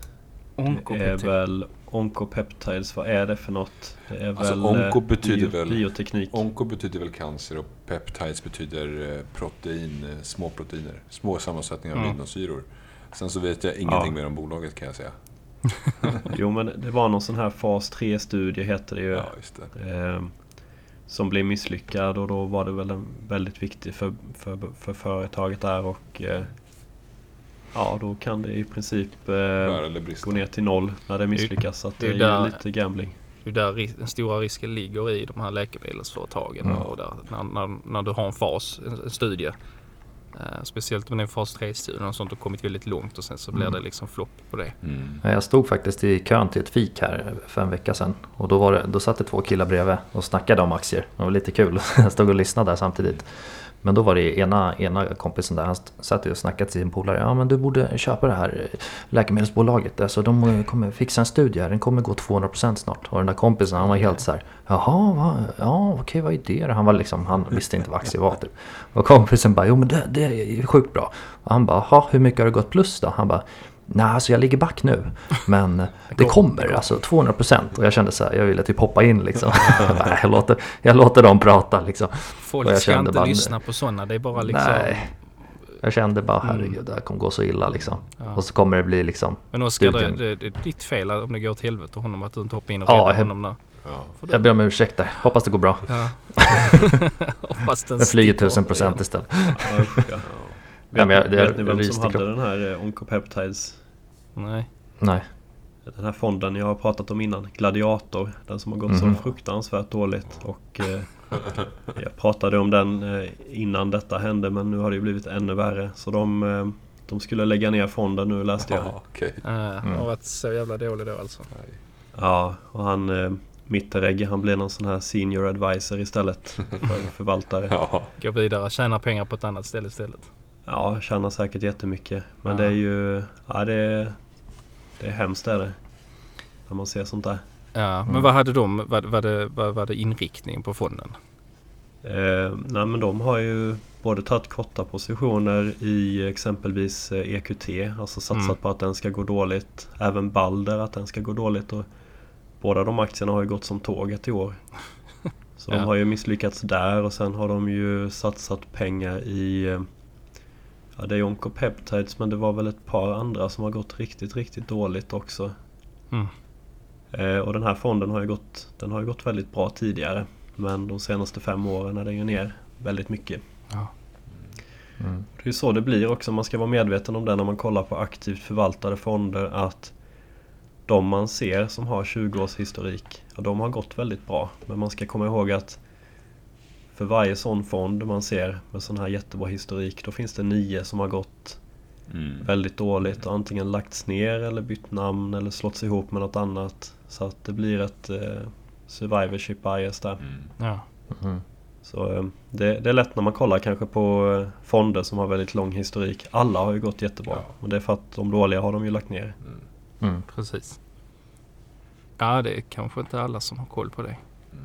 Det är väl Oncopeptides, vad är det för något? Det är Alltså, väl onko eh, betyder väl- bioteknik. Onko betyder väl cancer och peptides betyder eh, protein, eh, små proteiner. Små sammansättningar av Mm. aminosyror. Sen så vet jag ingenting Ja. mer om bolaget kan jag säga. [laughs] [laughs] Jo men det var någon sån här fas 3-studie heter det ju. Ja, just det. Eh, som blev misslyckad och då var det väl en väldigt viktig för, för, för företaget där och eh, Ja då kan det i princip eh, gå ner till noll när det misslyckas. Så att det det är är där- lite gambling. Det är där den stora risken ligger i de här läkemedelsföretagen. Mm. Och där, när, när, när du har en fas, en, en studie. Eh, speciellt om det är en fas 3-studie och sånt har kommit väldigt långt och sen så blir Mm. det liksom flopp på det. Mm. Ja, Jag stod faktiskt i kön till ett fik här för en vecka sedan. Och då, var det, då satt det två killar bredvid och snackade om aktier. Det var lite kul. [laughs] Jag stod och lyssnade där samtidigt. Men då var det ena, ena kompisen där, han satt och snackade till sin polare. Ja men du borde köpa det här läkemedelsbolaget. Alltså de kommer fixa en studie här, den kommer gå 200% snart. Och den där kompisen han var helt så här. Jaha, va? ja okej vad är det då?" Han var liksom, han visste inte vad aktier var typ. Och kompisen bara, jo men det, det är sjukt bra. Och han bara, jaha hur mycket har det gått plus då? Han bara, nej alltså jag ligger back nu. [laughs] Men det kommer alltså 200% och jag kände så här, jag ville typ hoppa in liksom. [laughs] Jag, låter, jag låter dem prata liksom. Folk Och jag ska kände inte bara- lyssna på sådana. Det är bara liksom... Nej. Jag kände bara herregud det här kommer gå så illa liksom. Ja. Och så kommer det bli liksom. Men Oskar, det, det, det är ditt fel om det går åt helvete honom att du inte hoppar in och Ja, räddar jag- honom där. Ja. Jag ber om ursäkt där. Hoppas det går bra. Ja. [laughs] Hoppas den Jag flyger tusen procent igen. istället. Usch, ja. Jag- vet, det- vet ni vem som hade den här eh, Oncopeptides? Nej. Nej. Den här fonden jag har pratat om innan, Gladiator. Den som har gått så Mhm. fruktansvärt dåligt. Och eh, [laughs] jag pratade om den eh, innan detta hände men nu har det ju blivit ännu värre. Så de, eh, de skulle lägga ner fonden nu läste jag. Ja, okej. Uh, Har varit så jävla dålig då alltså. Nej. Ja, och han eh, Mitteregg han blev någon sån här senior advisor istället för [laughs] förvaltare. Ja. Gå vidare, tjäna pengar på ett annat ställe istället. Ja, tjänar säkert jättemycket. Men Ja. det är ju... Ja, det är, det är hemskt är det. När man ser sånt där. Ja, men Mm. vad hade de, vad, vad, det, vad var det inriktning på fonden? Eh, nej men de har ju både tagit korta positioner i exempelvis eh, EQT, alltså satsat Mm. på att den ska gå dåligt. Även Balder att den ska gå dåligt. Och båda de aktierna har ju gått som tåget i år. [laughs] Så Ja. de har ju misslyckats där och sen har de ju satsat pengar i eh, Ja, det är Oncopeptides men det var väl ett par andra som har gått riktigt, riktigt dåligt också. Mm. Eh, och den här fonden har ju gått, den har ju gått väldigt bra tidigare. Men de senaste fem åren är den ju ner väldigt mycket. Ja. Mm. Det är ju så det blir också. Man ska vara medveten om det när man kollar på aktivt förvaltade fonder. Att de man ser som har 20 års historik, ja, de har gått väldigt bra. Men man ska komma ihåg att för varje sån fond man ser med sån här jättebra historik, då finns det nio som har gått Mm. väldigt dåligt och antingen lagts ner eller bytt namn eller slått ihop med något annat. Så att det blir ett eh, survivorship bias där. Mm. Ja. Mm. Så eh, det, det är lätt när man kollar kanske på eh, fonder som har väldigt lång historik. Alla har ju gått jättebra. Ja. Och det är för att de dåliga har de ju lagt ner. Mm. Precis. Ja, det är kanske inte alla som har koll på det. Mm.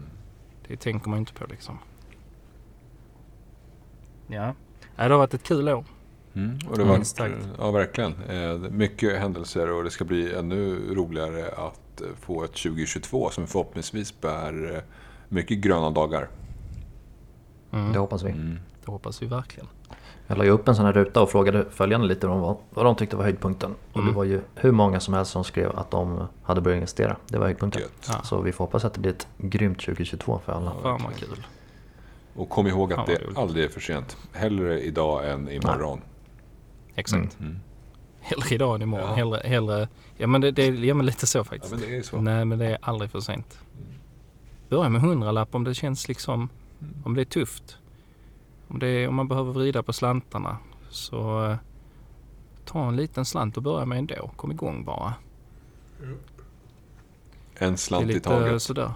Det tänker man inte på liksom. Ja. ja det har varit ett kul år. Mm. Och det var, Minst sagt. ja, verkligen. Eh, Mycket händelser och det ska bli ännu roligare att eh, få ett 2022 som förhoppningsvis bär eh, mycket gröna dagar. Mm. Det hoppas vi. Mm. Det hoppas vi verkligen. Jag la ju upp en sån här ruta och frågade följande lite om vad, vad de tyckte var höjdpunkten. Och Mm. det var ju hur många som helst som skrev att de hade börjat investera. Det var höjdpunkten. Ja. Så vi får hoppas att det blir ett grymt 2022 för alla. Fan vad kul. Och kom ihåg att vad det roligt. aldrig är för sent. Hellre idag än imorgon. Exakt. Mm. Hellre idag än imorgon. Ja. Hellre, hellre... Ja men det, det ja, men lite så Ja, faktiskt. men det är så. Nej men det är aldrig för sent. Börja med hundralapp om det känns liksom... Om det är tufft. Om, det är, om man behöver vrida på slantarna. Så eh, ta en liten slant och börja med ändå. Kom igång bara. En slant i taget. sådär.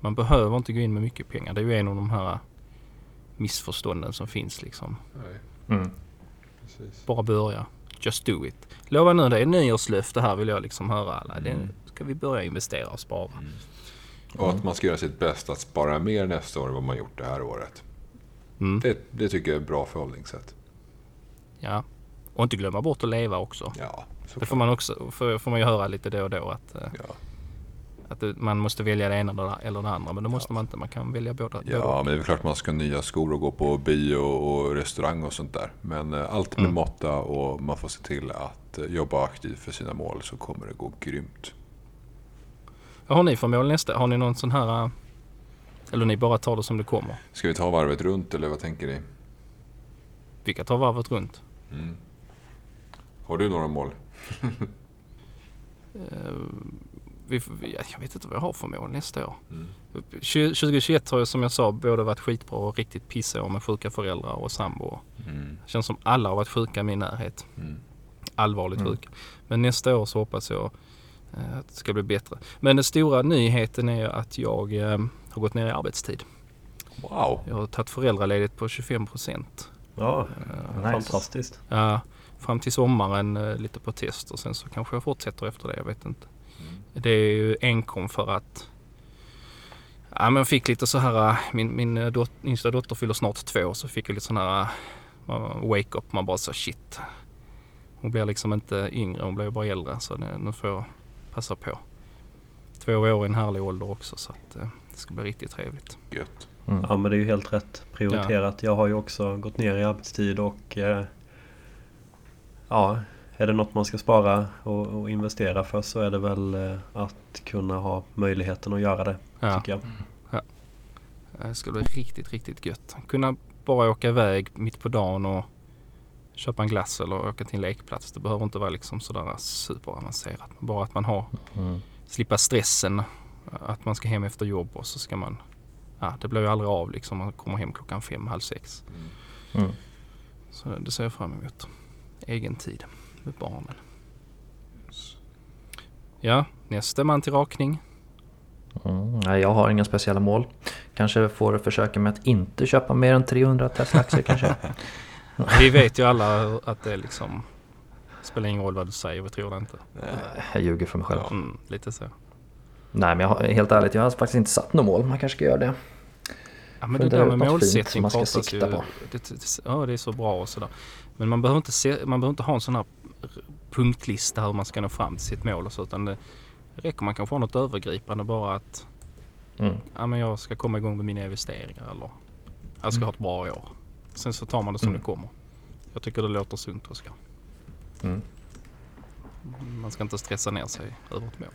Man behöver inte gå in med mycket pengar. Det är ju en av de här missförstånden som finns liksom. Mm. Bara börja. Just do it. Lova nu, det är nyårslöfte här vill jag liksom höra alla. Det Mm. ska vi börja investera och spara. Och att man ska göra sitt bästa att spara mer nästa år än vad man gjort det här året. Mm. Det, det tycker jag är ett bra förhållningssätt. Ja. Och inte glömma bort att leva också. Ja, Det får man också får, får man ju höra lite då och då att, eh, Ja. Att det, man måste välja det ena eller det- andra. Men det måste man inte. Man kan välja båda. båda. ja, men det är väl klart man ska ha nya skor och gå på bio och restaurang och sånt där. Men eh, allt med Mm. måtta och man får se till att eh, jobba aktivt för sina mål så kommer det gå grymt. Vad har ni för mål nästa? Har ni någon sån här... eh, Eller ni bara tar det som det kommer? Ska vi ta varvet runt eller vad tänker ni? Vilka tar varvet runt? Mm. Har du några mål? [laughs] Vi, jag vet inte vad jag har för mål nästa år. Mm. 2021 har ju som jag sa både varit skitbra och riktigt pissår med sjuka föräldrar och sambo. Mm. Det känns som alla har varit sjuka i min närhet. Mm. Allvarligt Mm. sjuka. Men nästa år så hoppas jag eh, att det ska bli bättre. Men den stora nyheten är att jag eh, har gått ner i arbetstid. Wow! Jag har tagit föräldraledigt på 25 procent. Ja, Nice. fantastiskt. Ja, fram till sommaren eh, lite på test och sen så kanske jag fortsätter efter det. Jag vet inte. Det är ju enkom för att Ja, men jag fick lite så här, äh, min, min äh, dot, yngsta dotter fyller snart två så fick jag lite sån här äh, wake up. Man bara så shit. Hon blir liksom inte yngre, hon blir bara äldre så det, nu får jag passa på. Två år är en härlig ålder också så att det ska bli riktigt trevligt. Gött. Mm. Ja men det är ju helt rätt prioriterat. Jag har ju också gått ner i arbetstid och eh, Ja, är det något man ska spara och, och investera för så är det väl eh, att kunna ha möjligheten att göra det. Ja, Tycker jag. det ska bli riktigt, riktigt gött. Kunna bara åka iväg mitt på dagen och köpa en glass eller åka till en lekplats. Det behöver inte vara liksom sådär superavancerat. Bara att man har Mm. slippa stressen att man ska hem efter jobb och så ska man Ja, det blir ju aldrig av liksom. Man kommer hem klockan fem, halv sex. Mm. Så det ser jag fram emot. Egen tid med barnen. Ja, nästa man till rakning. Mm. Nej, jag har inga speciella mål. Kanske får försöka med att inte köpa mer än 300 Tesla-aktier kanske. [laughs] Vi vet ju alla att det liksom spelar ingen roll vad du säger, vi tror det inte. Jag ljuger för mig själv. Mm, lite så. Nej, men jag har, helt ärligt, jag har faktiskt inte satt något mål. Man kanske ska göra det. Ja, men det Fundera där med målsättning man ska pratas ju, sikta på. det, det, ja, det är så bra och sådär. Men man behöver inte, se, man behöver inte ha en sån här punktlista hur man ska nå fram till sitt mål och så utan det räcker man kanske ha något övergripande bara att Mm. ja, men jag ska komma igång med mina investeringar eller jag ska ha ett bra år. Sen så tar man det som Mm. det kommer. Jag tycker det låter sunt Oskar. Mm. Man ska inte stressa ner sig över ett mål.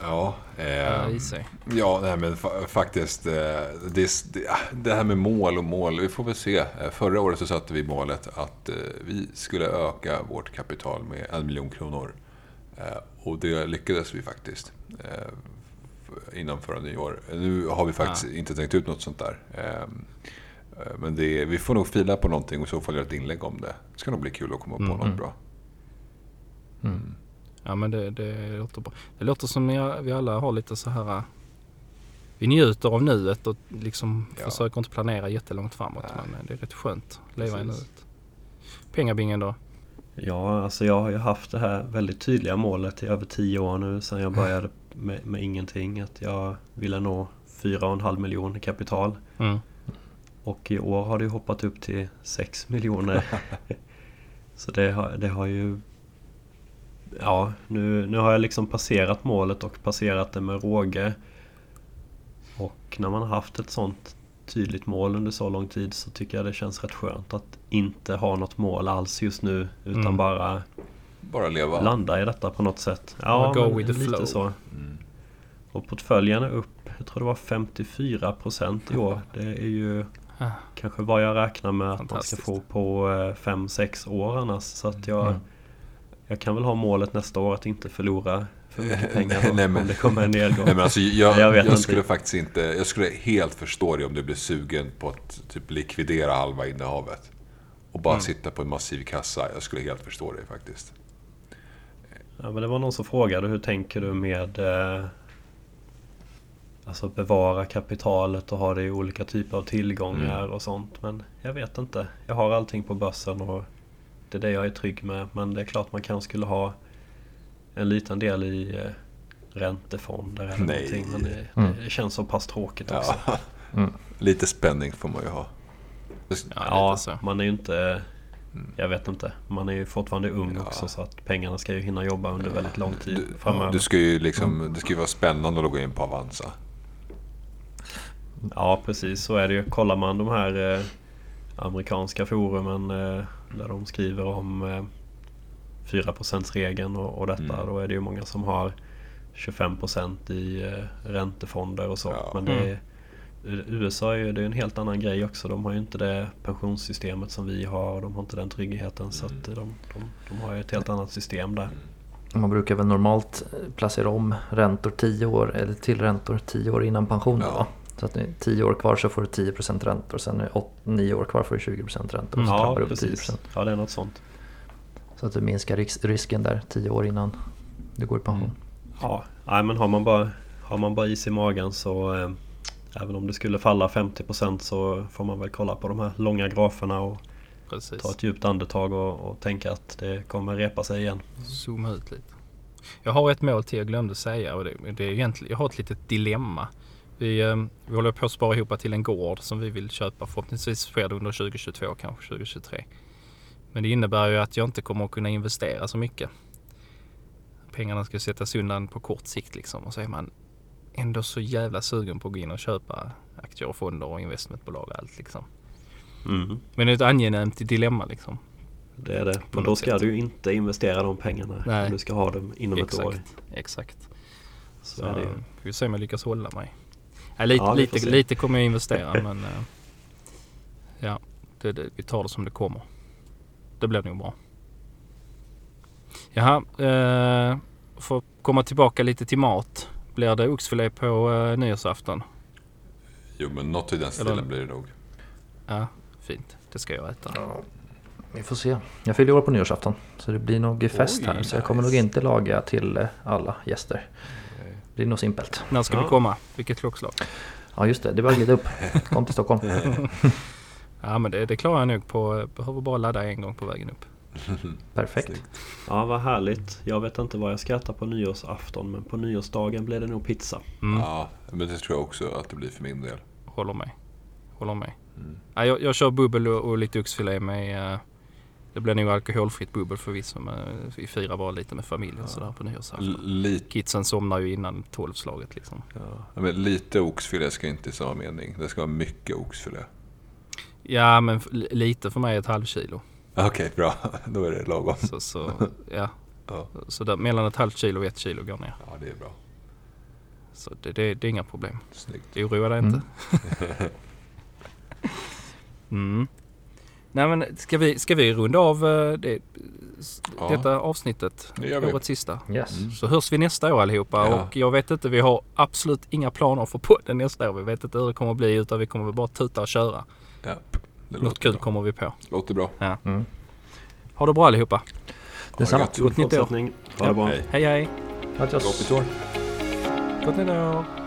Mm. Mm. Ja, Ja, eh, ja nej, men fa- faktiskt. Eh, det, det, det här med mål och mål, vi får väl se. Eh, Förra året så satte vi målet att eh, vi skulle öka vårt kapital med en miljon kronor. Eh, och det lyckades vi faktiskt. Eh, innan förra nyår. Nu har vi faktiskt inte tänkt ut något sånt där. Eh, eh, men det, vi får nog fila på någonting och i så fall göra ett inlägg om det. Det ska nog bli kul att komma på Mm. något bra. Mm. Ja men det, det låter bra. Det låter som vi alla har lite så här. äh, Vi njuter av nuet och liksom Ja. försöker inte planera jättelångt framåt. Nej. Men det är rätt skönt att leva i Precis. nuet. Pengabingen då? Ja, alltså jag har ju haft det här väldigt tydliga målet i över tio år nu sedan jag började med, med ingenting. Att jag ville nå 4,5 miljoner i kapital. Mm. Och i år har det ju hoppat upp till 6 miljoner. [laughs] Så det har, det har ju... Ja, nu, nu har jag liksom passerat målet och passerat det med råge. Och när man har haft ett sånt tydligt mål under så lång tid så tycker jag det känns rätt skönt att inte ha något mål alls just nu. Utan Mm. bara Bara leva. landa i detta på något sätt. Bara go with the lite flow. så. Mm. Och portföljen är upp, jag tror det var 54% i år. Det är ju Ah. kanske vad jag räknar med att man ska få på 5-6 år annars. Så att jag, Mm. Jag kan väl ha målet nästa år att inte förlora för mycket pengar [laughs] då, Nej, men- om det kommer en nedgång. Nej, men alltså, jag, Jag jag, skulle faktiskt inte... Jag skulle helt förstå dig om du blev sugen på att typ likvidera halva innehavet. Och bara Mm. sitta på en massiv kassa. Jag skulle helt förstå dig faktiskt. Ja, men det var någon som frågade hur tänker du med eh, Alltså bevara kapitalet och ha det i olika typer av tillgångar Mm. och sånt. Men jag vet inte. Jag har allting på börsen och det är det jag är trygg med. Men det är klart man kanske skulle ha en liten del i eh, räntefonder eller Nej. någonting. Men det, Mm. det känns så pass tråkigt också. Ja. [laughs] Mm. Lite spänning får man ju ha. Ja, Ja, man är ju inte... Jag vet inte. Man är ju fortfarande ung Ja. också så att pengarna ska ju hinna jobba under väldigt lång tid Du, framöver. du ska ju liksom, det ska ju vara spännande att logga in på Avanza. Ja precis så är det ju. Kollar man de här eh, amerikanska forumen eh, där de skriver om eh, 4%-regeln och, och detta. Mm. Då är det ju många som har 25% i eh, räntefonder och så. Ja. Men det Mm. är, USA är ju det är en helt annan grej också. De har ju inte det pensionssystemet som vi har. och De har inte den tryggheten. Så att de, de, de har ju ett helt annat system där. Man brukar väl normalt eh, placera om räntor 10 år eller till räntor 10 år innan pensionen Ja. va? Så att det är 10 år kvar så får du 10% räntor. Sen är 9 år kvar får du 20% räntor. Och så Ja trappar du upp precis. 10%. Ja det är något sånt. Så att du minskar risk- risken där 10 år innan du går i pension. Mm. Ja, nej, men har man bara, har man bara is i magen så eh, Även om det skulle falla 50% så får man väl kolla på de här långa graferna och Precis. ta ett djupt andetag och, och tänka att det kommer repa sig igen. Zooma ut lite. Jag har ett mål till jag glömde säga och det, det är egentligen, jag har ett litet dilemma. Vi, eh, vi håller på att spara ihop till en gård som vi vill köpa. Förhoppningsvis sker det under 2022, kanske 2023. Men det innebär ju att jag inte kommer att kunna investera så mycket. Pengarna ska sättas undan på kort sikt liksom och så är man ändå så jävla sugen på att gå in och köpa aktier och fonder och investmentbolag och allt liksom. Mm, Men det är ett angenämt dilemma liksom. det är det. Men då ska sätt. du inte investera de pengarna. Nej. Du ska ha dem inom ett år. Exakt, exakt. Så Så är det ju. vi får se om jag lyckas hålla mig. Ja, lite, Ja, lite, lite kommer jag investera [laughs] men eh, ja, det, det, vi tar det som det kommer. Det blir nog bra. Jaha, eh, för att komma tillbaka lite till mat. Blir det oxfilé på eh, nyårsafton? Jo, men något i den Eller- stilen blir det nog. Ja, fint. Det ska jag äta. Ja, vi får se. Jag fyller år på nyårsafton. Så det blir nog fest Oj, här. Så jag kommer nice. nog inte laga till eh, alla gäster. Det blir nog simpelt. När ska Ja. vi komma? Vilket klockslag? Ja just det, det var glida upp. Kom till Stockholm. [laughs] Ja men det, det klarar jag nog på. Behöver bara ladda en gång på vägen upp. [laughs] Perfekt. Ja, vad härligt. Jag vet inte vad jag ska äta på nyårsafton men på nyårsdagen blir det nog pizza. Mm. Ja, men det tror jag också att det blir för min del. Håller med. Håller med. Mm. Ja, jag, jag kör bubbel och, och lite oxfilé med... eh, det blir nog alkoholfritt bubbel förvisso. Men vi firar bara lite med familjen sådär på nyårsafton. Lite, Kidsen somnar ju innan tolvslaget liksom. ja, men lite oxfilé ska inte i samma mening. Det ska vara mycket oxfilé. Ja, men lite för mig är ett halvt kilo. Okej, bra. [laughs] Då är det lagom. Så, så, ja. [laughs] Ja. så där, mellan ett halvt kilo och ett kilo går ner. Ja, det är bra. Så det, det, det är inga problem. Snyggt. Oroa dig inte. Mm. [laughs] Nej men ska vi, ska vi runda av eh, det, Ja. detta avsnittet? Det gör vi. Årets sista. Yes. Mm. Så hörs vi nästa år allihopa Ja. och jag vet inte, vi har absolut inga planer för podden nästa år. Vi vet inte hur det kommer att bli utan vi kommer väl bara tuta och köra. Ja, det Något kul bra. kommer vi på. Låter bra. Mm. Ha det bra allihopa. Detsamma. Gott nytt år. Ha det bra. Hej. Hej. Gott nytt år. Gott nytt år.